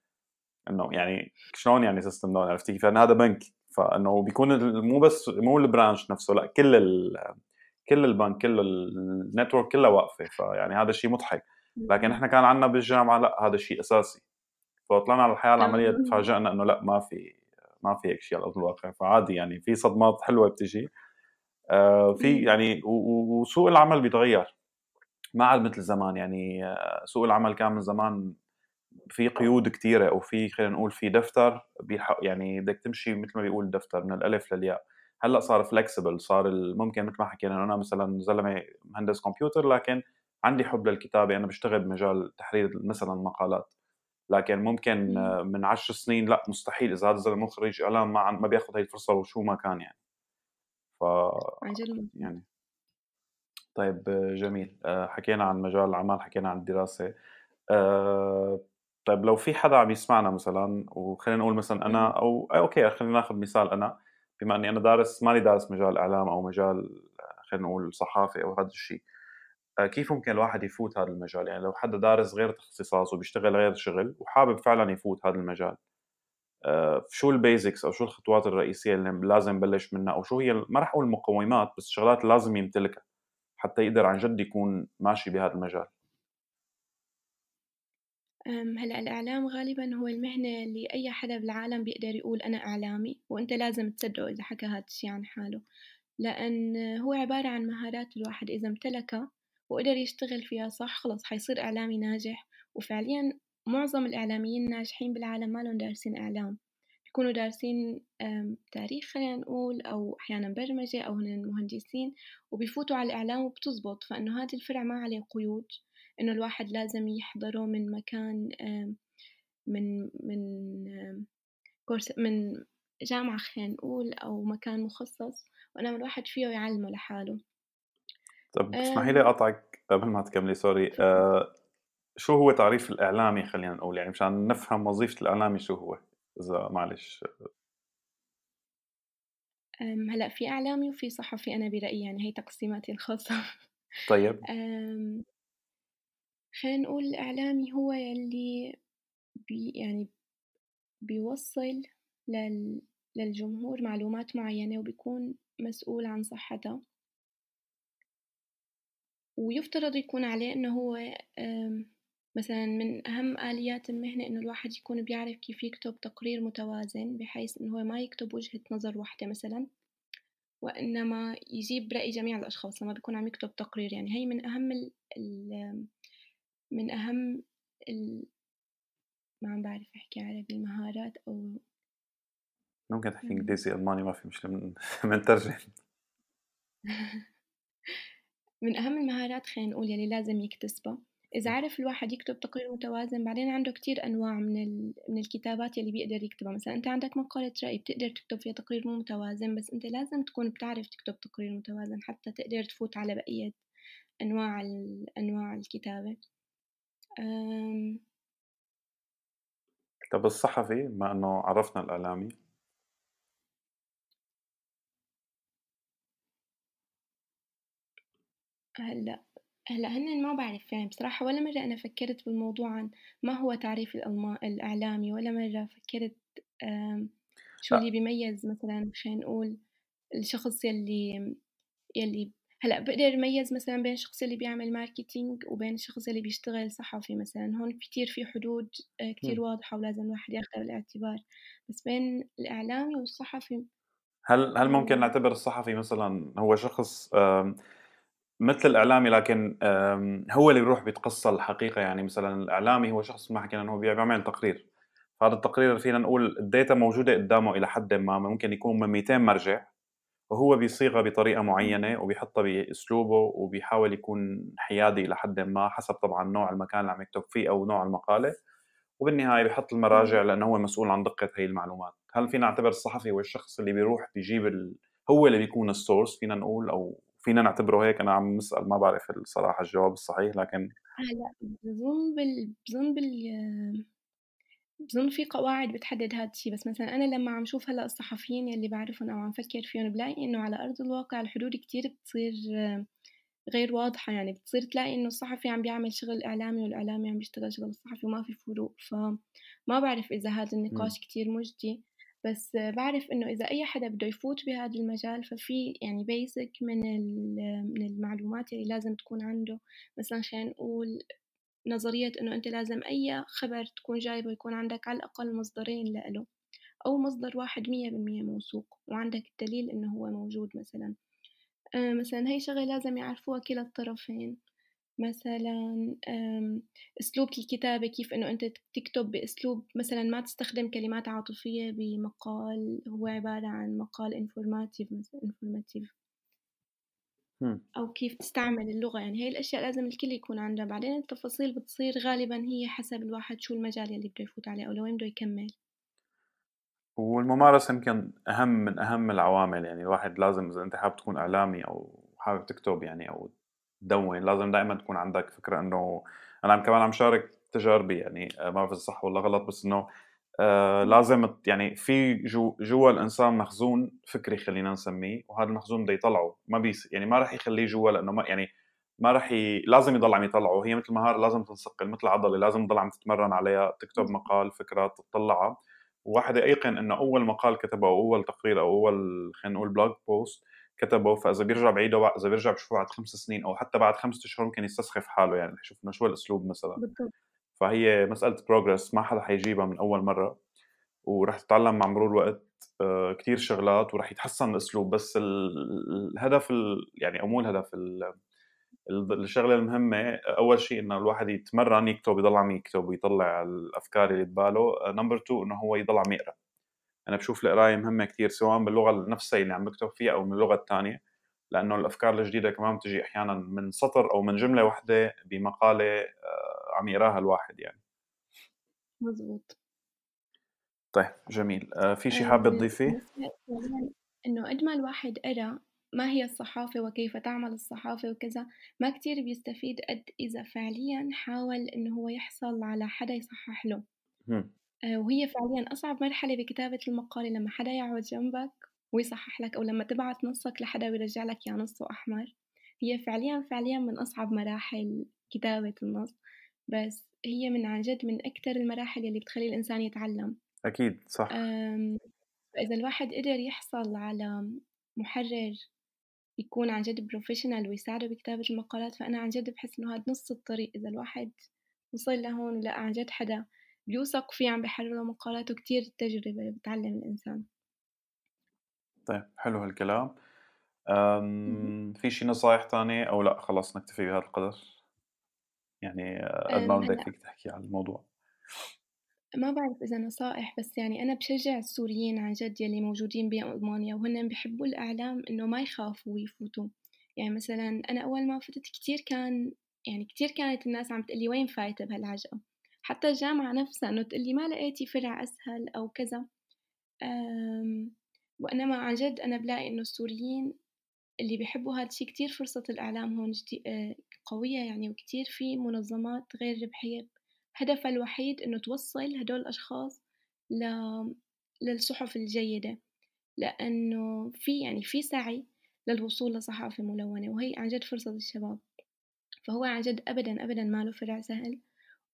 إنه يعني شلون يعني system down عرفتِ كيف؟ هذا بنك فإنه بيكون مو بس مو ال branch نفسه لأ كل ال كل البنك كل ال network كلها واقفة. فيعني هذا الشيء مضحك. لكن. إحنا كان عندنا بالجامعة لأ هذا الشيء أساسي. فطلعنا على الحياة العملية تمام. تفاجأنا إنه لأ ما في ما في هيك شيء على أرض الواقع. فعادي يعني في صدمات حلوة بتيجي آآ في. يعني وسوق العمل بيتغيّر. ما عاد متل زمان يعني سوق العمل كان من زمان في قيود كتيرة أو في خلينا نقول في دفتر يعني بدك تمشي مثل ما بيقول الدفتر من الألف للياء، هلأ صار flexible صار ممكن مثل ما حكينا أنا مثلًا زلمة مهندس كمبيوتر لكن عندي حب للكتابة أنا باشتغل بمجال تحرير مثلًا المقالات، لكن ممكن إمم. من 10 سنين لأ مستحيل إذا هذا الزلمة مو خريج إعلام ما ما بياخد هاي الفرصة وشو ما كان يعني. ف عن جد مضبوط. يعني طيب جميل. آآ حكينا عن مجال العمل، حكينا عن الدراسة. آآ طيب لو في حدا عم يسمعنا مثلًا وخلينا نقول مثلًا أنا. أو okay خلينا ناخذ مثال أنا، بما إني أنا دارس ماني دارس مجال إعلام أو مجال خلينا نقول صحافة أو هذا الشيء، آآ كيف ممكن الواحد يفوت هذا المجال؟ يعني لو حدا دارس غير اختصاصه وبيشتغل غير شغل وحابب فعلًا يفوت هذا المجال، شو ال basics أو شو الخطوات الرئيسية اللي لازم يبلش منها؟ أو شو هي ما راح أقول المقومات بس الشغلات لازم يمتلكها. حتى يقدر عن جد يكون ماشي بهذا المجال؟ هلأ الإعلام غالبًا هو المهنة اللي أي حدا بالعالم بيقدر يقول أنا إعلامي، وأنت لازم تصدقه إذا حكى هاد الشي عن حاله، لأن هو عبارة عن مهارات الواحد إذا امتلكها وقدر يشتغل فيها صح خلص حيصير إعلامي ناجح، وفعليًا معظم الإعلاميين الناجحين بالعالم مالن دارسين إعلام، بيكونوا دارسين تاريخ خلينا نقول أو أحيانًا برمجة أو هنن مهندسين وبيفوتوا على الإعلام وبتزبط، فإنه هاد الفرع ما عليه قيود. إنه الواحد لازم يحضره من مكان من من كورس من جامعة خلينا نقول أو مكان مخصص وإنما الواحد فيه يعلمه لحاله. طب اسمحي لي آمم أقاطعِك قبل ما تكملي سوري. آآ شو هو تعريف الإعلامي خلّينا نقول يعني مشان نفهم وظيفة الإعلامي شو هو؟ إذا معلش هلأ في إعلامي وفي صحفي أنا برأيي يعني هي تقسيماتي الخاصة. طيب. خلينا نقول الإعلامي هو يلّي بي يعني بيوصّل لل للجمهور معلومات معيّنة وبيكون مسؤول عن صحتها. ويفترض يكون عليه إنه هو مثلًا من أهم آليات المهنة إنه الواحد يكون بيعرف كيف يكتب تقرير متوازن بحيث إنه هو ما يكتب وجهة نظر واحدة مثلًا، وإنما يجيب رأي جميع الأشخاص لما بيكون عم يكتب تقرير. يعني هي من أهم ال ال من أهم ال ما عم بعرف أحكي عربي المهارات أو ممكن تحكي إنجليزي ألماني ما في مشكلة بنترجم من أهم المهارات خلينا نقول يلي لازم يكتسبها. إذا عرف الواحد يكتب تقرير متوازن بعدين عنده كتير أنواع من ال... من الكتابات يلي بيقدر يكتبها. مثلا أنت عندك مقالة رأي بتقدر تكتب فيها تقرير مو متوازن بس أنت لازم تكون بتعرف تكتب تقرير متوازن حتى تقدر تفوت على بقية أنواع ال... أنواع الكتابة. أم... طب الصحفي ما إنه عرفنا الإعلامي؟ هلأ. هلأ هنّن ما بعرف يعني بصراحة ولا مرة أنا فكرت بالموضوع عن ما هو تعريف الألما الإعلامي ولا مرة فكرت شو اللي بيميز مثلا خلينا نقول الشخص يلي يلي هلأ بقدر يميز مثلا بين الشخص اللي بيعمل ماركتينج وبين الشخص اللي بيشتغل صحفي مثلا. هون كتير في حدود آه، كتير واضحة ولازم الواحد ياخذها بالاعتبار. بس بين الإعلامي والصحفي هل هل ممكن نعتبر الصحفي مثلا هو شخص مثل الإعلامي لكن هو اللي بيروح بيتقصى الحقيقة. يعني مثلا الإعلامي هو شخص ما حكينا إنه هو بيعمل تقرير. فهذا التقرير فينا نقول الداتا موجودة قدامه إلى حد ما ممكن يكون من 200 مرجع. وهو بيصيغها بطريقة معينة وبيحطها بأسلوبه وبيحاول يكون حيادي إلى حد ما حسب طبعا نوع المكان اللي عم يكتب فيه أو نوع المقالة. وبالنهاية بيحط المراجع لأنه هو مسؤول عن دقة هي المعلومات. هل فينا نعتبر الصحفي هو الشخص اللي بيروح بيجيب ال... هو اللي بيكون السورس فينا نقول أو فينا نعتبره هيك أنا عم نسال ما بعرف الصراحة الجواب الصحيح لكن هلا بظن بال بظن بال بظن في قواعد بتحدد هذا الشيء بس مثلا أنا لما عم شوف هلأ الصحفيين يلي بعرفهم أو عم فكر فيهم بلاقي إنه على أرض الواقع الحدود كتير بتصير غير واضحة. يعني بتصير تلاقي إنه الصحفي عم بيعمل شغل إعلامي والإعلامي عم بيشتغل شغل الصحفي وما في فروق. فما بعرف إذا هذا النقاش كتير مجدي. بس بعرف إنه إذا أي حدا بده يفوت بهذا المجال ففي يعني بيسك من من المعلومات اللي لازم تكون عنده. مثلا خلينا نقول نظرية إنه أنت لازم أي خبر تكون جايبه يكون عندك على الأقل مصدرين لإله أو مصدر واحد مية بالمية موثوق وعندك الدليل إنه هو موجود مثلا. آه، مثلا هي شغلة لازم يعرفوها كلا الطرفين. مثلا أسلوب الكتابة كيف إنه أنت تكتب بأسلوب مثلا ما تستخدم كلمات عاطفية بمقال هو عبارة عن مقال informative مثلا informative أو كيف تستعمل اللغة. يعني هاي الأشياء لازم الكل يكون عندها. بعدين التفاصيل بتصير غالبا هي حسب الواحد شو المجال اللي بده يفوت عليه أو لوين بده يكمل. والممارسة يمكن أهم من أهم العوامل. يعني الواحد لازم إذا أنت حابب تكون إعلامي أو حابب تكتب يعني أو تدون لازم دائما تكون عندك فكرة إنه أنا عم كمان عم شارك تجاربي يعني ما بعرف صح ولا غلط بس إنه آه لازم يعني في جو جوا الإنسان مخزون فكري خلينا نسميه وهذا المخزون بده يطلعه ما بيص يعني ما راح يخليه جوا لأنه ما يعني ما راح ي... لازم يضل عم يطلعه هي مثل مهاره لازم تنصقل مثل عضلة لازم تضل عم تتمرن عليها تكتب مقال فكرة تطلعها وواحد يقن إنه أول مقال كتبه أو أول تقرير أو أول خلينا نقول blog post كتبه فإذا بيرجع بعيده إذا بيرجع بشوفه بعد خمس سنين أو حتى بعد خمسة أشهر ممكن يستسخف حاله يعني يشوف إنه شو الأسلوب مثلا. بالضبط. فهي مسألة progress ما حدا حيجيبها من أول مرة ورح تتعلم مع مرور الوقت آه، كتير شغلات ورح يتحسن الأسلوب بس الهدف يعني أو مو الهدف الشغلة المهمة أول شيء إنه الواحد يتمرن يكتب يضل عم يكتب ويطلع الأفكار اللي بباله number 2 إنه هو يضل عم يقرا أنا بشوف القراية مهمة كثير سواء باللغة نفسها اللي عم بكتب فيها أو من اللغة الثانية لأنه الأفكار الجديدة كمان بتجي أحيانا من سطر أو من جملة واحدة بمقالة آه، عم يقراها الواحد يعني. مزبوط طيب جميل. آه، في شيء حابه تضيفيه؟ إنه قد ما الواحد قرأ ما هي الصحافة وكيف تعمل الصحافة وكذا ما كتير بيستفيد قد إذا فعليا حاول إنه هو يحصل على حدا يصحح له. آه، وهي فعليا أصعب مرحلة بكتابة المقالة لما حدا يقعد جنبك ويصحح لك أو لما تبعت نصك لحدا ويرجع لك يا نصه أحمر. هي فعليا فعليا من أصعب مراحل كتابة النص. بس هي من عن جد من أكثر المراحل اللي بتخلي الإنسان يتعلم. أكيد صح. فإذا الواحد قدر يحصل على محرر يكون عن جد بروفيشنال ويساعده بكتابة المقالات فأنا عن جد بحس إنه هذا نص الطريق إذا الواحد وصل لهون ولقى عن جد حدا بيوثق فيه عم بحرر له مقالاته كتير تجربة بتعلم الإنسان طيب حلو هالكلام. في شي نصايح تانية أو لأ خلاص نكتفي بهذا القدر؟ يعني قد ما بدك فيك تحكي عن الموضوع. ما بعرف إذا نصائح بس يعني أنا باشجّع السوريين عن جد يلّي موجودين بألمانيا وهُنّ بيحبّوا الإعلام إنه ما يخافوا يفوتوا، يعني مثلًا أنا أول ما فتت كتير كان يعني كتير كانت الناس عم تقول لي وين فايتة بهالعجقة، حتى الجامعة نفسها إنه تقول لي ما لقيتِ فرع أسهل أو كذا، آمم، وإنما عن جد أنا بالاقي إنه السوريين اللي بيحبّوا هاد الشي كتير فرصة الإعلام هون آآ قوية يعني وكتير في منظمات غير ربحية. هدفها الوحيد إنه توصّل هدول الأشخاص ل للصحف الجيدة، لإنه في يعني في سعي للوصول لصحافة ملونة وهي عن جد فرصة للشباب، فهو عن جد أبدًا، أبدًا ما له فرع سهل،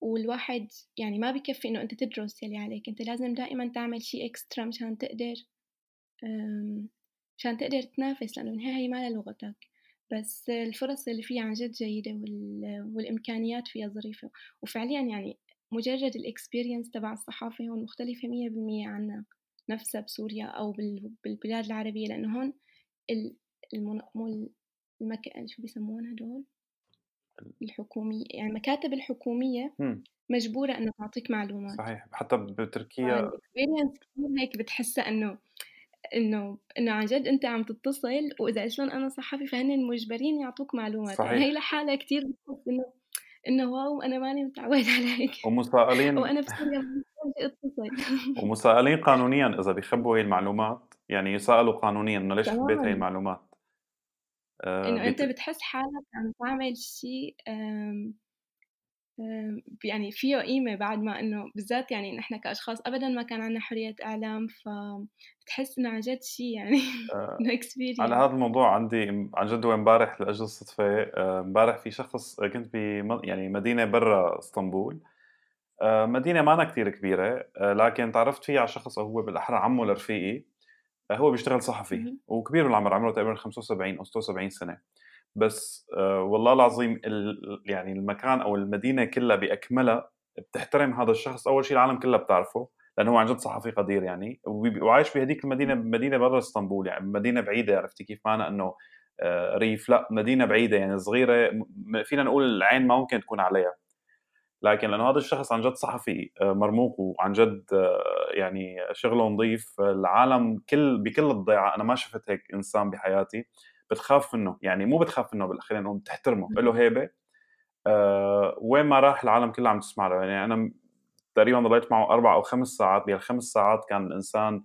والواحد يعني ما بكفّي إنه أنت تدرس يلي عليك، أنت لازم دائمًا تعمل شي إكسترا مشان تقدر مشان تقدر تنافس لإنه بالنهاية هي ما لغتك، بس الفرص اللي فيها عن جد جيدة وال والإمكانيات فيها ظريفة، وفعليًا يعني مجرد الexperience تبع الصحافة هون مختلفة مية بالمية عنا نفسها بسوريا أو بال بالبلاد العربية لإنه هون المك شو بيسموهم هدول؟ الحكومية يعني المكاتب الحكومية إمم، مجبورة إنه تعطيك معلومات، صحيح، حتى بتركيا كتير هيك بتحسّها إنه إنه إنه عن جد أنت عم تتصل قلت لهم أنا صحفي فهن مجبرين يعطوك معلومات، يعني هي صحيح، لحالها كتير بتحس إنه إنه واو أنا ماني متعود على هيك. ومسائلين وأنا بسوريا أتصل. ومسائلين قانونيًا إذا بيخبّوا هي المعلومات، يعني يسألوا قانونيًا إنه ليش خبّيت هي المعلومات؟ آآ إنه بت أنت بتحس حالك عم تعمل شي آمم، آمم، يعني فيه قيمة بعد ما إنه بالذات يعني نحن كأشخاص أبدًا ما كان عندنا حرية إعلام، فبتحس إنه عن جد شي يعني آآ إنه على هذا الموضوع عندي عن جد هو امبارح لأجل الصدفة آآ امبارح في شخص كنت بم يعني مدينة برّا إسطنبول، مدينة مانا كتير كبيرة، لكن تعرّفت فيها على شخص أو هو بالأحرى عمّو لرفيقي، هو بيشتغل صحفي وكبير بالعمر، عمره تقريبًا 75 أو 76 سنة. بس آآ والله العظيم ال يعني المكان أو المدينة كلّها بأكملها بتحترم هذا الشخص، أول شي العالم كلّها بتعرفه، لأنه هو عن جد صحفي قدير يعني، وعايش بهاديك المدينة اهم، بمدينة برّا إسطنبول، يعني مدينة بعيدة عرفتِ كيف؟ معنى إنه آآ ريف، لأ مدينة بعيدة يعني م فينا نقول العين ما ممكن تكون عليها، لكن لأنه هذا الشخص عن جد صحفي آآ مرموق وعن جد آه، يعني شغله نضيف، العالم كل بكل الضيعة أنا ما شُفت هيك إنسان بحياتي، بتخاف منّه، يعني مو بتخاف منّه بال خلّينا نقول بتحترمه، اهم، إله هيبة. آآ وين ما راح العالم كلّها عم تسمع له، يعني أنا م تقريبًا ضليت معه 4 أو 5 ساعات، بهال5 ساعات كان الإنسان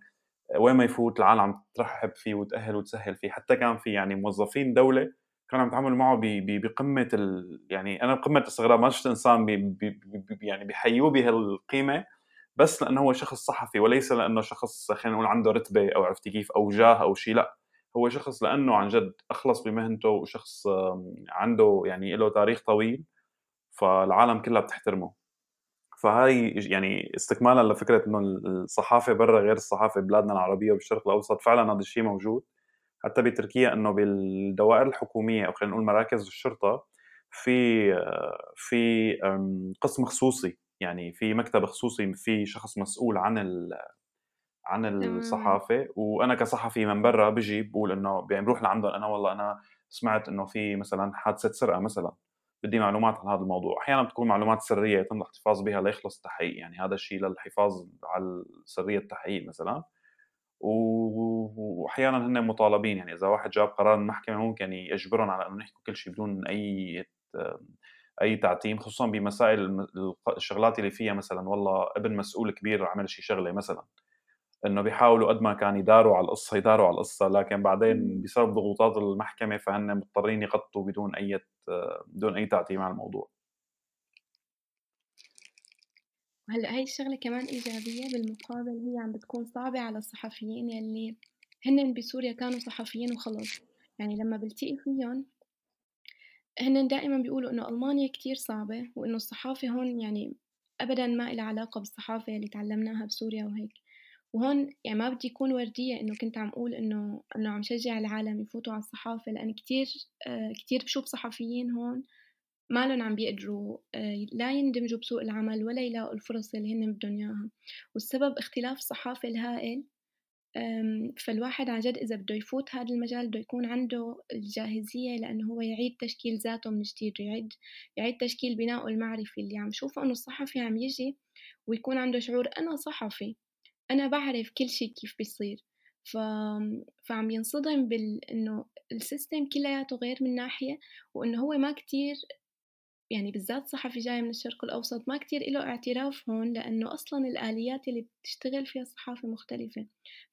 وين ما يفوت العالم عم ترحّب فيه وتأهّل وتسهّل فيه، حتى كان في يعني موظفين دولة كانوا عم يتعاملوا معه ب ب بقمة ال يعني أنا بقمة الاستغراب ما شُفت إنسان بي بي ب يعني بيحيّوه بهالقيمة بس لإنه هو شخص صحفي وليس لإنه شخص خلّينا نقول عنده رتبة أو عرفتِ كيف أو جاه أو شي لأ، هو شخص لإنه عن جد أخلص بمهنته وشخص عنده يعني إله تاريخ طويل، فالعالم كلّها بتحترمه. فهاي يعني استكمالًا لفكرة إنه ال الصحافة برّا غير الصحافة ببلادنا العربية وبالشرق الأوسط، فعلًا هذا الشيء موجود، حتى بتركيا إنه بالدوائر الحكومية أو خلّينا نقول مراكز الشرطة في في قسم خصوصي، يعني في مكتب خصوصي في شخص مسؤول عن ال عن تمامًا، الصحافة، وأنا كصحفي من برّا بييجي بيقول إنه يعني باروح لعندهم. أنا والله أنا سمعت إنه في مثلًا حادثة سرقة مثلًا، بدي معلومات عن هذا الموضوع، أحيانًا بتكون معلومات سرية يتم الاحتفاظ بها ليخلص التحقيق، يعني هذا الشيء للحفاظ على سرية التحقيق مثلًا، و وأحيانًا هن مطالبين يعني إذا واحد جاب قرار من المحكمة ممكن يجبرهم على إنه يحكوا كل شيء بدون أي أي تعتيم، خصوصًا بمسائل الم الشغلات اللي فيها مثلًا والله ابن مسؤول كبير عمل شي شغلة مثلًا. إنه بيحاولوا قد ما كان يداروا على القصة، يداروا على القصة، لكن بعدين بسبب ضغوطات المحكمة فهن مضطرين يغطّوا بدون أية بدون أي تعتيم على الموضوع. وهلأ هاي الشغلة كمان إيجابية بالمقابل هي عم بتكون صعبة على الصحفيين يلّي هنّن بسوريا كانوا صحفيين وخلص، يعني لمّا بالتقي فيُن هنّن دائمًا بيقولوا إنه ألمانيا كتير صعبة، وإنه الصحافة هون يعني أبدًا ما إلها علاقة بالصحافة اللي اتعلمناها بسوريا وهيك، وهون يعني ما بدي أكون وردية إنه كنت عم أقول إنه إنه عم شجع العالم يفوتوا على الصحافة، لإن كتير آآ كتير باشوف صحفيين هون ما لن عم بيقدروا آآ لا يندمجوا بسوق العمل ولا يلاقوا الفرص اللي هن بدهم إياها، والسبب اختلاف الصحافة الهائل فالواحد عن جد إذا بده يفوت هذا المجال بده يكون عنده الجاهزية لأنه هو يعيد تشكيل ذاته من جديد يعيد يعيد تشكيل بنائه المعرفي اللي عم شوفه إنه الصحفي عم يجي ويكون عنده شعور أنا صحفي أنا بعرف كل شي كيف بيصير. ف... فعم ينصدم بال إنه السيستم كلياته غير من ناحية وإنه هو ما كتير يعني بالذات صحفي جاي من الشرق الأوسط ما كتير له اعتراف هون لأنه أصلا الآليات اللي بتشتغل فيها الصحافة مختلفة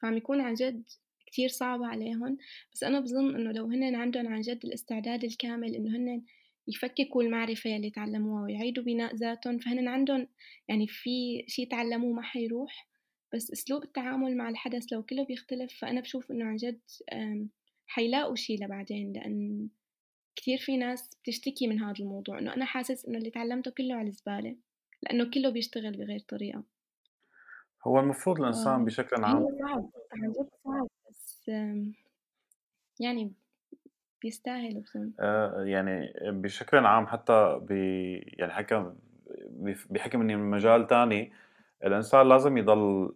فعم يكون عن جد كتير صعبة عليهم بس أنا بظن إنه لو هن عندهم عن جد الاستعداد الكامل إنه هن يفككوا المعرفة اللي تعلموها ويعيدوا بناء ذاتهم فهن عندهم يعني في شي تعلموه ما حيروح. بس أسلوب التعامل مع الحدث لو كله بيختلف فأنا بشوف إنه عن جد حيلاقوا شي لبعدين لأن كتير في ناس بتشتكي من هذا الموضوع إنه أنا حاسس إنه اللي تعلمته كله على الزبالة لأنه كله بيشتغل بغير طريقة هو المفروض آه. بشكل عام صعب عن جد صعب بس يعني بيستاهل بظن آه يعني بشكل عام حتى ب يعني حكى بحكم إني من مجال تاني الإنسان لازم يضل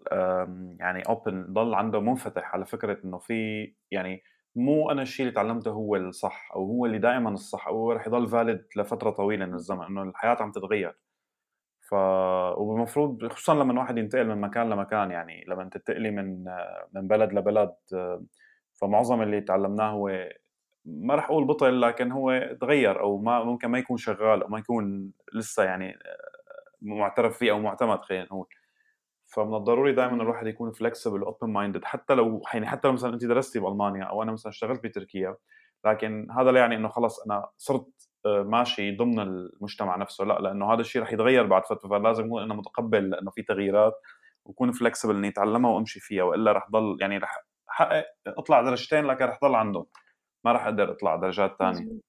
يعني اوبن يضل عنده منفتح على فكرة إنه في يعني مو أنا الشيء اللي تعلمته هو الصح أو هو اللي دائما الصح أو هو رح يضل فاليد لفترة طويلة من الزمن إنه الحياة عم تتغير. ف والمفروض خصوصا لما الواحد ينتقل من مكان لمكان يعني لما تنتقلي من من بلد لبلد فمعظم اللي تعلمناه هو ما رح أقول بطل لكن هو تغير أو ما ممكن ما يكون شغال أو ما يكون لسه يعني معترف فيه أو معتمد خلينا نقول. فمن الضروري دائما الواحد يكون flexible و open minded حتى لو يعني حتى لو مثلا أنت درستي بالمانيا أو أنا مثلا اشتغلت بتركيا لكن هذا لا يعني إنه خلص أنا صرت آه، ماشي ضمن المجتمع نفسه. لا لأنه هذا الشيء رح يتغير بعد فترة. فلازم أكون أنا متقبل لأنه في تغييرات وكون flexible إني أتعلمها وأمشي فيها. وإلا رح ضل يعني رح حقق أطلع درجتين لكن رح ضل عندهم. ما رح أقدر أطلع درجات ثانية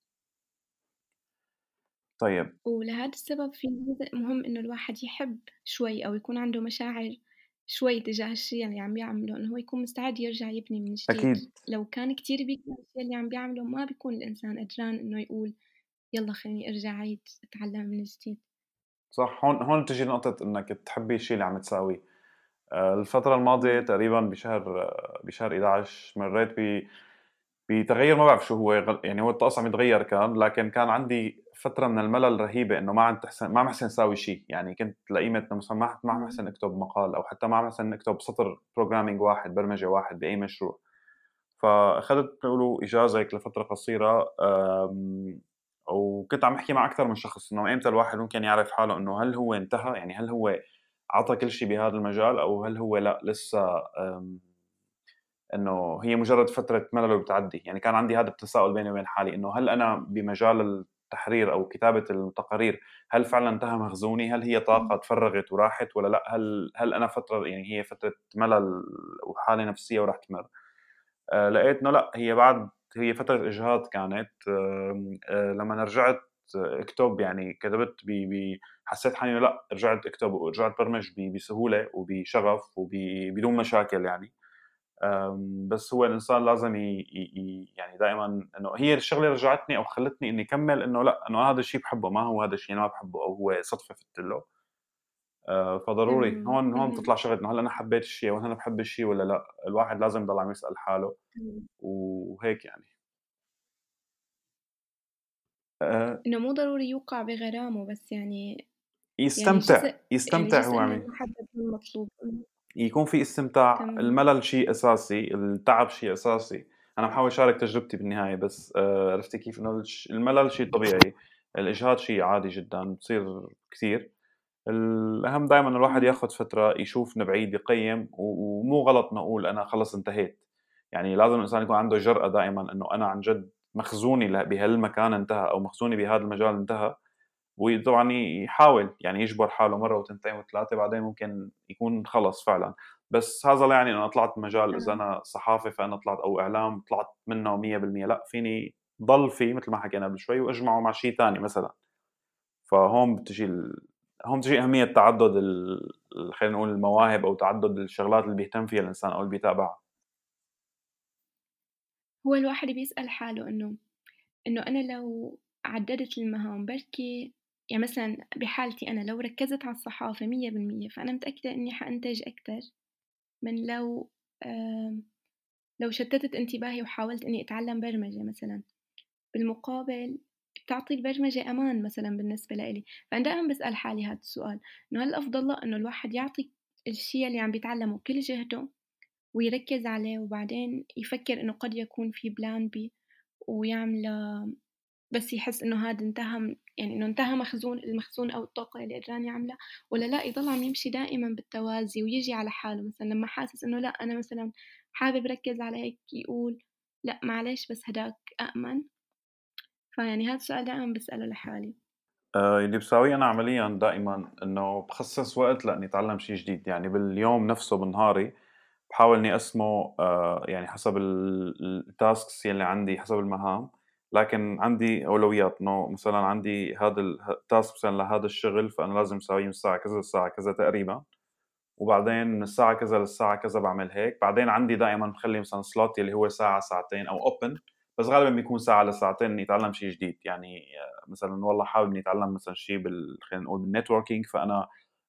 طيب. ولهذا السبب في جزء مهم إنه الواحد يحب شوي أو يكون عنده مشاعر شوي تجاه الشيء اللي عم يعمله إنه هو يكون مستعد يرجع يبني من جديد. أكيد. لو كان كتير بيكره الشيء اللي عم بيعمله ما بيكون الإنسان قدران إنه يقول يلا خليني أرجع عيد أتعلم من جديد. صح هون هون بتجي نقطة إنك تحبي الشيء اللي عم تساويه. آه، الفترة الماضية تقريبا بشهر بشهر 11 مريت ب بتغير ما بعرف شو هو يعني هو الطقس عم يتغير كان لكن كان عندي فترة من الملل رهيبة إنه ما عم تحسن ما عم احسن اساوي شيء يعني كنت لقيمة مثلا ما ما عم احسن أكتب مقال أو حتى ما عم احسن أكتب سطر بروجرامينج واحد برمجة واحد بأي مشروع. فأخذت بيقولوا اجازه هيك لفترة قصيرة وكنت عم أحكي مع أكثر من شخص إنه إمتى الواحد ممكن يعرف حاله إنه هل هو انتهى؟ يعني هل هو عطى كل شيء بهذا المجال أو هل هو لأ لسه إنه هي مجرد فترة ملل وبتعدي. يعني كان عندي هذا التساؤل بيني وبين حالي إنه هل أنا بمجال التحرير أو كتابة التقارير هل فعلا انتهى مخزوني؟ هل هي طاقة تفرغت وراحت ولا لأ؟ هل هل أنا فترة يعني هي فترة ملل وحالة نفسية وراح تمر؟ آه لقيت إنه لأ هي بعد هي فترة إجهاض كانت آه آه لما رجعت أكتب يعني كتبت بي حسيت حالي لأ رجعت أكتب ورجعت برمج بسهولة وبشغف وبدون مشاكل يعني. بس هو الإنسان لازم ي... ي... يعني دائما إنه هي الشغلة رجعتني أو خلتني إني أكمل إنه لأ إنه هذا الشيء بحبه ما هو هذا الشيء أنا ما بحبه أو هو صدفة فت له. آه، فضروري هون هون بتطلع شغلة إنه هل أنا حبيت الشيء أو أنا بحب الشيء ولا لأ؟ الواحد لازم يضل عم يسأل حاله وهيك يعني. أه. إنه مو ضروري يوقع بغرامه بس يعني يستمتع يعني يستمتع يعني هو عم المطلوب يكون في استمتاع. تمام. الملل شيء أساسي التعب شيء أساسي. أنا بحاول أشارك تجربتي بالنهاية بس آه، عرفتي كيف إنه الملل شيء طبيعي الإجهاد شيء عادي جدا بصير كثير. الأهم دائما الواحد ياخذ فترة يشوف من بعيد يقيم ومو غلط نقول أنا خلص انتهيت. يعني لازم الإنسان يكون عنده جرأة دائما إنه أنا عن جد مخزوني بهالمكان انتهى أو مخزوني بهذا المجال انتهى. وطبعا يحاول يعني يجبر حاله مرة وتنتين وثلاثة بعدين ممكن يكون خلص فعلا. بس هذا لا يعني إنه أنا طلعت مجال إذا أنا صحافة فأنا طلعت أو إعلام طلعت منه 100% لا فيني ضل فيه مثل ما حكينا قبل شوي وأجمعه مع شيء ثاني مثلا. فهون بتجي ال... هون بتجي أهمية تعدد ال... خلينا نقول المواهب أو تعدد الشغلات اللي بيهتم فيها الإنسان أو اللي بيتابعها. هو الواحد بيسأل حاله إنه إنه أنا لو عددت المهام بركي يعني مثلا بحالتي أنا لو ركزت على الصحافة مية بالمية فأنا متأكدة إني حأنتج أكتر من لو لو شتتت انتباهي وحاولت إني أتعلم برمجة مثلا. بالمقابل بتعطي البرمجة أمان مثلا بالنسبة لإلي. فأنا دائما بسأل حالي هذا السؤال إنه هل الأفضل له إنه الواحد يعطي الشيء اللي عم بيتعلمه كل جهده ويركز عليه وبعدين يفكر إنه قد يكون في بلان بي ويعمله بس يحس إنه هذا انتهى يعني إنه انتهى مخزون المخزون أو الطاقة اللي قدران يعملها ولا لا يضل عم يمشي دائما بالتوازي ويجي على حاله. مثلا لما حاسس إنه لا أنا مثلا حابب ركز على هيك يقول لا معلش بس هداك أأمن. فيعني هذا السؤال دائما بسأله لحالي. آه اللي بساويه أنا عمليا دائما إنه بخصص وقت لإني أتعلم شيء جديد. يعني باليوم نفسه بنهاري بحاول إني أقسمه آه يعني حسب ال tasks يلي عندي حسب المهام. لكن عندي أولويات. إنه مثلا عندي هذا ال task مثلا لهذا الشغل فأنا لازم اسويه من الساعة كذا للساعة كذا تقريبا. وبعدين من الساعة كذا للساعة كذا بعمل هيك. بعدين عندي دائما بخلي مثلا slot اللي هو ساعة ساعتين أو open بس غالبا بيكون ساعة لساعتين إني أتعلم شيء جديد. يعني آه، مثلا والله حابب إني أتعلم مثلا شيء بال خلينا نقول بال networking فأنا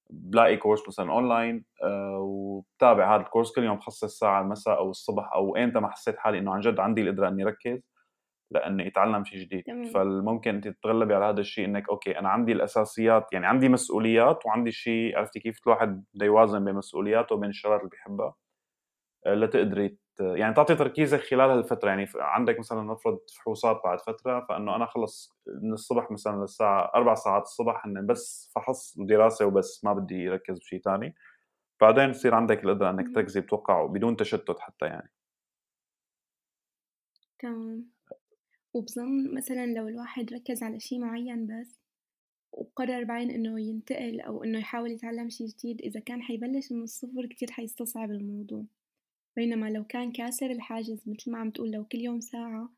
بلاقي course مثلا اونلاين أه وبتابع هذا ال course كل يوم بخصص ساعة المساء أو الصبح أو ايمتى ما حسيت حالي إنه عن جد عندي القدرة إني ركز. لاني اتعلم شيء جديد. تمام. فممكن انت تتغلبي على هذا الشيء إنك okay أنا عندي الأساسيات يعني عندي مسؤوليات وعندي شيء عرفتي كيف الواحد بده يوازن بين مسؤولياته وبين الشغلات اللي بيحبها آه، لتقدري يعني تعطي تركيزك خلال هالفترة. يعني عندك مثلا نفرض فحوصات بعد فترة فإنه أنا خلص من الصبح مثلا للساعة أربع ساعات الصبح هن بس فحص ودراسه وبس ما بدي اركز بشيء ثاني بعدين بصير عندك القدرة إنك تركزي بتوقع بدون تشتت حتى يعني. تمام. وبظن مثلا لو الواحد ركز على شي معين بس وقرر بعدين إنه ينتقل أو إنه يحاول يتعلم شي جديد إذا كان حيبلش من الصفر كتير حيستصعب الموضوع. بينما لو كان كاسر الحاجز مثل ما عم تقول لو كل يوم ساعة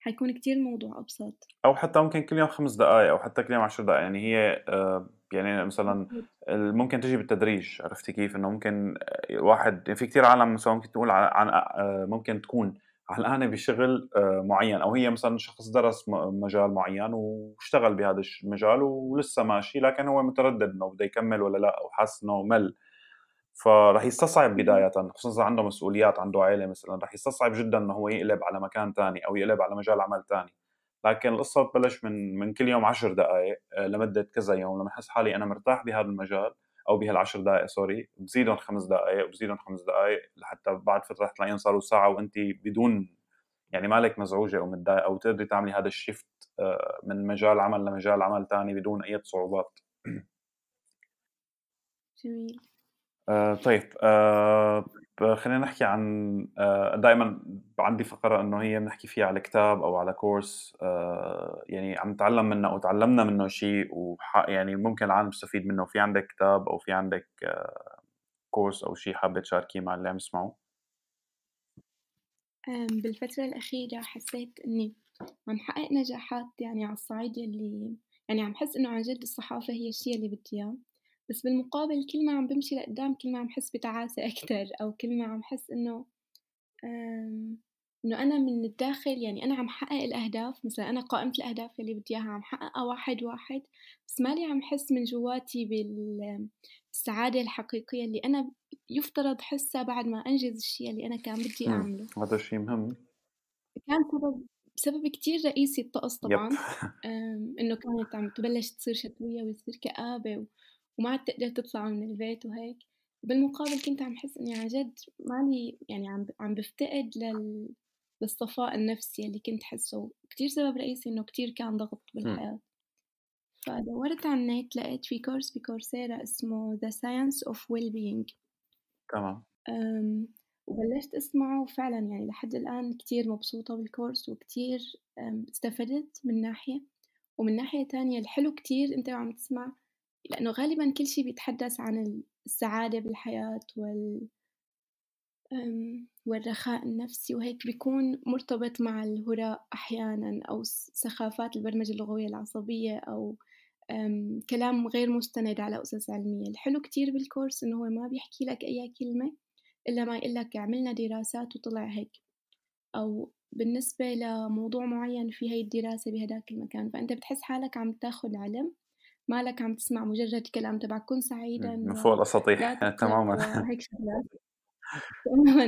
حيكون كتير الموضوع أبسط. أو حتى ممكن كل يوم خمس دقائق أو حتى كل يوم عشر دقائق يعني هي آه، يعني مثلا ممكن تجي بالتدريج عرفتي كيف؟ إنه ممكن واحد في كتير عالم مثلا ممكن تقول عن آه، ممكن تكون علقانه بشغل آه، معين أو هي مثلا شخص درس مجال معين واشتغل بهذا المجال ولسه ماشي لكن هو متردد إنه بده يكمل ولا لا أو حاسس إنه مل. فراح يستصعب بداية خصوصا عنده مسؤوليات عنده عائلة مثلا راح يستصعب جدا إنه هو يقلب على مكان ثاني أو يقلب على مجال عمل ثاني لكن القصة بتبلش من من كل يوم عشر دقائق آه، لمدة كذا يوم لما أحس حالي أنا مرتاح بهذا المجال أو بهالعشر دقائق sorry بزيدهم خمس دقائق وبزيدهم خمس دقائق لحتى بعد فترة تلاقيهم صاروا ساعة وانت بدون يعني مالك مزعوجة أو متضايقة أو تقدري تعملي هذا ال shift آه، من مجال عمل لمجال عمل ثاني بدون أي صعوبات. جميل. آه طيب آه خلينا نحكي عن آه دائما عندي فقرة إنه هي بنحكي فيها على كتاب أو على course آه يعني عم نتعلم منه أو تعلمنا منه شيء ويعني ممكن العالم يستفيد منه. في عندك كتاب أو في عندك آه كورس أو شيء حابة تشاركيه مع اللي عم يسمعوا بالفترة الأخيرة حسيت إني عم حقق نجاحات يعني على الصعيد يلي يعني عم حس إنه عن جد الصحافة هي الشي اللي بدي إياه. بس بالمقابل كل ما عم بمشي لقدام كل ما عم حس بتعاسة أكتر أو كل ما عم حس إنه إنه أنا من الداخل يعني أنا عم حقق الأهداف مثلا أنا قائمة الأهداف اللي بدي إياها عم حققها واحد واحد بس مالي عم حس من جواتي بالسعادة الحقيقية اللي أنا يفترض حسها بعد ما أنجز الشيء اللي أنا كان بدي أعمله. هذا الشيء مهم. كان سبب بسبب كتير رئيسي الطقس طبعا. إنه كانت عم تبلش تصير شتوية ويصير كآبة وما عاد تقدر تطلع من البيت وهيك. بالمقابل كنت عم حس إني عن جد مالي يعني عم عم بفتقد لل للصفاء النفسي اللي كنت حسه. كتير سبب رئيسي إنه كتير كان ضغط بالحياة. فدورت على النت لقيت في كورس بكورسيرا اسمه The Science of Well-being. تمام. وبلشت أسمعه وفعلا يعني لحد الآن كتير مبسوطة بالكورس وكتير استفدت من ناحية. ومن ناحية تانية الحلو كتير أنت وعم تسمع لأنه غالبا كل شي بيتحدث عن السعادة بالحياة وال والرخاء النفسي وهيك بيكون مرتبط مع الهراء أحيانا أو سخافات البرمجة اللغوية العصبية أو كلام غير مستند على أسس علمية. الحلو كتير بالكورس إنه هو ما بيحكي لك أي كلمة إلا ما يقول لك عملنا دراسات وطلع هيك أو بالنسبة لموضوع معين في هاي الدراسة بهداك المكان. فأنت بتحس حالك عم تاخد علم مالك عم تسمع مجرد كلام تبع كن سعيدا من فوق الأساطيح تماما. هيك شغلات.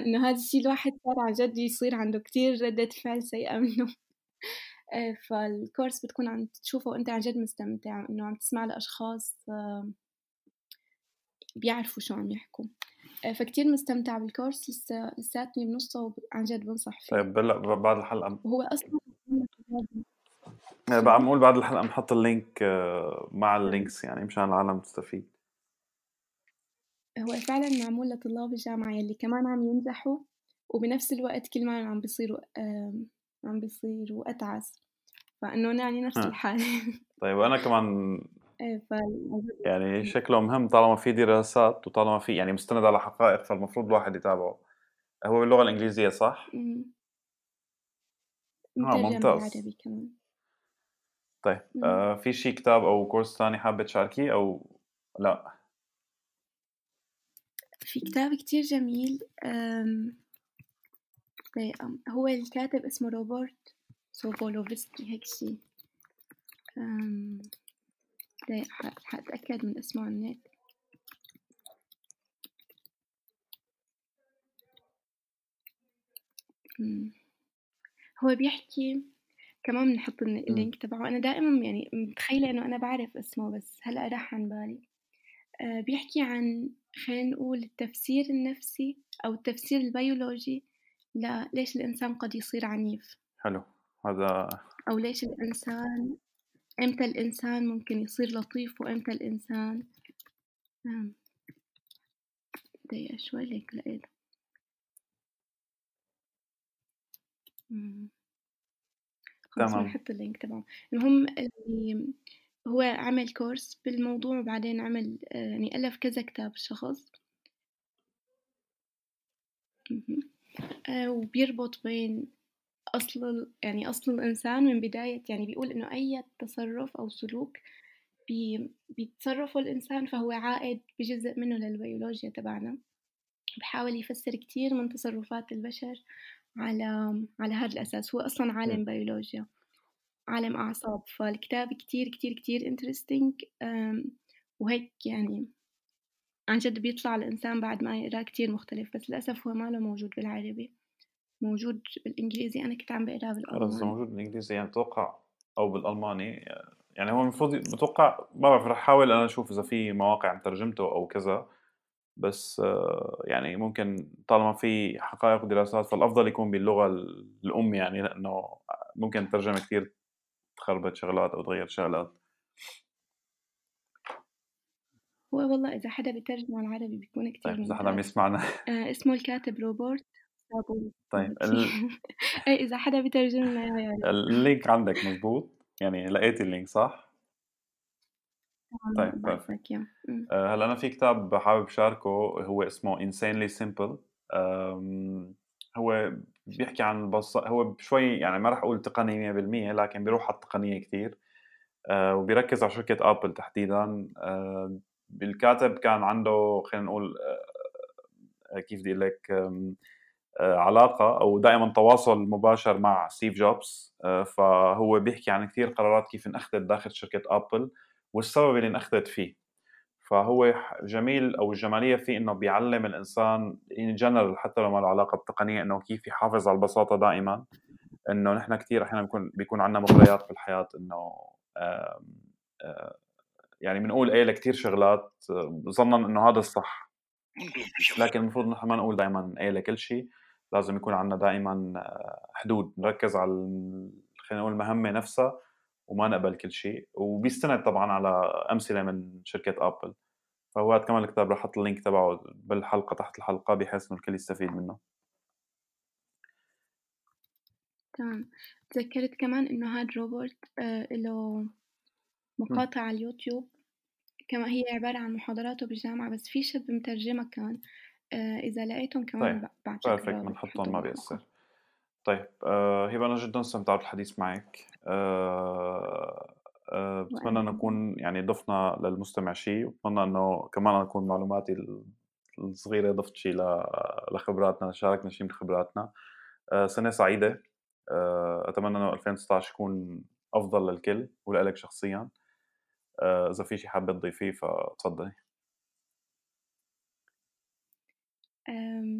إنه هذا الشي الواحد صار عن جد يصير عنده كتير ردة فعل سيئة منه. آه، فال course بتكون عم تشوفه وأنت عن جد مستمتع إنه عم تسمع لأشخاص آه، بيعرفوا شو عم يحكوا. آه، فكتير مستمتع بال course لسه لساتني بنصه وعن جد بنصح فيه. طيب هلا بعد الحلقة. وهو أصلا بقى نقول بعد الحلقة بنحط ال link مع نعم. ال links يعني مشان العالم تستفيد هو فعلا معمول لطلاب الجامعة يلي كمان عم ينجحوا وبنفس الوقت كل ما عم بيصيروا عم بيصيروا أتعس. فإنه يعني نفس الحالة. طيب وأنا كمان إيه يعني شكله مهم طالما في دراسات وطالما في يعني مستند على حقائق فالمفروض الواحد يتابعه. هو باللغة الإنجليزية صح؟ آه ممتاز. بالعربي كمان. طيب آه في شي كتاب أو كورس ثاني حابة تشاركيه أو لأ؟ في كتاب كتير جميل طيب هو الكاتب اسمه روبرت سابولسكي هيك شي حأتأكد من اسمه على النت. هو بيحكي كمان بنحط. ال link تبعه. أنا دائما يعني متخيلة إنه أنا بعرف اسمه بس هلأ راح عن بالي. آه، بيحكي عن خلينا نقول التفسير النفسي أو التفسير البيولوجي ليش الإنسان قد يصير عنيف. حلو. هذا أو ليش الإنسان إمتى الإنسان ممكن يصير لطيف وإمتى الإنسان دقيقة شوي ليك لقيت خلاص تمام. نحط ال link تبعه المهم هو عمل كورس بالموضوع وبعدين عمل آه، يعني ألف كذا كتاب الشخص آه، وبيربط بين أصل يعني أصل الإنسان من بداية يعني بيقول إنه أي تصرف أو سلوك بي بيتصرفه الإنسان فهو عائد بجزء منه للبيولوجيا تبعنا. بحاول يفسر كتير من تصرفات البشر على على هذا الأساس. هو أصلا عالم بيولوجيا عالم أعصاب. فالكتاب كتير كتير كتير انترستينج وهيك يعني عن جد بيطلع الإنسان بعد ما يقراه كتير مختلف. بس للأسف هو ما له موجود بالعربي. موجود بالإنجليزي. أنا كنت عم بقراه بالألماني. موجود بالإنجليزي. يعني أتوقع أو بالألماني. يعني هو المفروض بتوقع ما بعرف رح أحاول أنا أشوف إذا في مواقع ترجمته أو كذا. بس يعني ممكن طالما في حقائق ودراسات فالأفضل يكون باللغة الأم يعني لأنه ممكن الترجمة كثير تخربط شغلات أو تغير شغلات. هو والله إذا حدا بيترجم على العربي بيكون كتير طيب إذا حدا عم يسمعنا آه اسمه الكاتب روبرت طيب ال... إيه إذا حدا بيترجم لنا يعني. ال link عندك مزبوط يعني لقيتي اللينك صح؟ طيب perfect آه، هلأ أنا في كتاب حابب شاركه هو اسمه insanely simple. هو بيحكي عن البص... هو شوي يعني ما راح أقول تقني 100% لكن بيروح على التقنية كثير آه، وبيركز على شركة ابل تحديدا. آه، الكاتب كان عنده خلينا نقول كيف بدي أقول لك علاقة أو دائما تواصل مباشر مع ستيف جوبز فهو بيحكي عن كثير قرارات كيف انأخذت داخل شركة ابل والسبب اللي انأخذت فيه. فهو جميل أو الجمالية فيه إنه بيعلم الإنسان in general حتى لو ما له علاقة بالتقنية إنه كيف يحافظ على البساطة دائما إنه نحن كثير أحيانا بيكون بيكون عندنا مغريات بالحياة إنه يعني بنقول إيه لكثير شغلات ظنا إنه هذا الصح. لكن المفروض نحن ما نقول دائما إيه لكل شيء لازم يكون عندنا دائما حدود نركز على خلينا نقول المهمة نفسها وما نقبل كل شيء وبيستند طبعا على أمثلة من شركه ابل فهو كمان الكتاب رح أحط ال link تبعه بالحلقة تحت الحلقة بحيث إنه الكل يستفيد منه. تمام. تذكرت كمان إنه هاد روبرت آه له مقاطع على اليوتيوب. كما هي عبارة عن محاضراته بالجامعة بس في شاب مترجمة كان آه إذا لقيتهم كمان طيب. بعتلك بنحطهم ما بيأثر. طيب آه هبه أنا جدا استمتعت بالحديث معك آه آه بتمنى انه نكون يعني ضفنا للمستمع شيء وبتمنى أنه كمان اكون معلوماتي الصغيرة ضفت شيء لخبراتنا شاركنا شيء من خبراتنا. آه سنة سعيدة. آه أتمنى أنه 2019 يكون أفضل للكل ولك شخصيا. آه إذا في شيء حابة تضيفيه فتفضلي.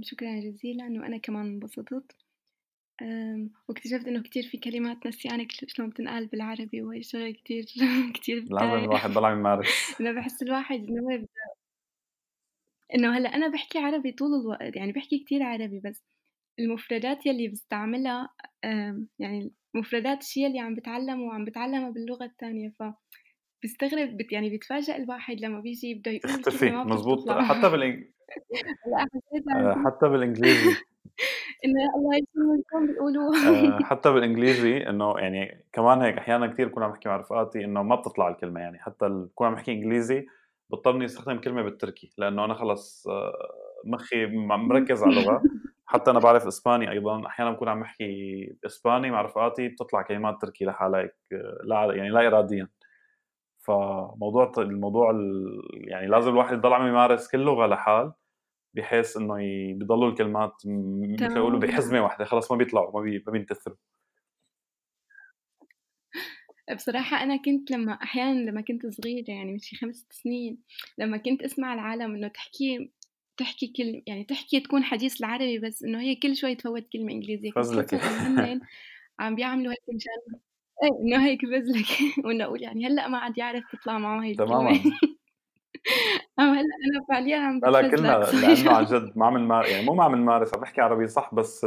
شكرًا جزيلًا وأنا كمان انبسطت، واكتشفت إنه كتير في كلمات نسيانة شلون بتنقال بالعربي وهي شغلة كتير كتير لازم الواحد يضل عم يمارس. إنه باحس الواحد بده إنه هلأ أنا باحكي عربي طول الوقت، يعني باحكي كتير عربي بس المفردات يلّي باستعملها آمم، يعني مفردات الشي يلّي عم باتعلّمه وعم باتعلّمها باللغة التانية، فبيستغرب بت يعني بيتفاجأ الواحد لمّا بييجي بده يقول تختفي، مضبوط تطلع حتى جد حتى بالإنجليزي. إنه الله شلون بيقولوها آآ حتى بالإنجليزي إنه يعني كمان هيك أحيانًا كتير باكون عم باحكي مع رفقاتي إنه ما بتطلع الكلمة، يعني حتى ال باكون عم باحكي إنجليزي باضطر إني أستخدم كلمة بالتركي، لإنه أنا خلص آه، مخي مركّز على اللغة، حتى أنا باعرف إسباني أيضًا، أحيانًا باكون عم باحكي إسباني مع رفقاتي بتطلع كلمات تركي لحالها هيك آه، لا يعني لا إراديًا، فموضوع الموضوع ال يعني لازم الواحد يضل عم يمارس كل لغة لحال بحيث إنه ي بيضلوا الكلمات مثل يقولوا تمامًا. بحزمة واحدة خلص ما بيطلعوا ما بي ما بينتثروا. بصراحة أنا كنت لمّا أحيانًا لمّا كنت صغيرة يعني من شي 5 سنين، لمّا كنت أسمع العالم إنه تحكي تحكي كل يعني تحكي تكون حديث العربي بس إنه هي كل شوي تفوّت كلمة إنجليزية، هنّن عم بيعملوا هيك مشان إيه إنه هيك فزلكة وإنه أقول يعني هلأ ما عاد يعرف تطلع معه الكلمة تمامًا. أو هلأ أنا فعليًا عم لا، كلنا لإنه عن جد ما عم نما يعني مو ما عم نمارس عم نحكي عربي صح بس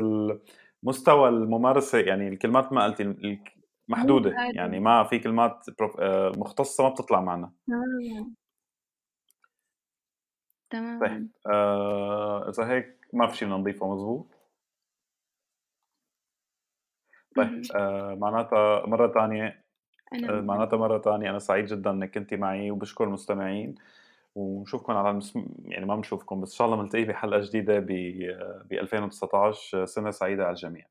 مستوى الممارسة يعني الكلمات ما قلتِ ال الك مو محدودة، يعني ما في كلمات آآ مختصة ما بتطلع معنا. تمامًا، طيب. آآ إذا هيك ما في شي بدنا نضيفه مضبوط؟ طيب. آآ معناتها أنا آآ أيضًا. معناتها مرة تانية أنا سعيد جدًا إنِّك كنتِ معي وباشكر المستمعين، ونشوفكم على المس يعني ما بنشوفكم بس إن شاء الله بنلتقي بحلقة جديدة ب ب2019 سنة سعيدة على الجميع.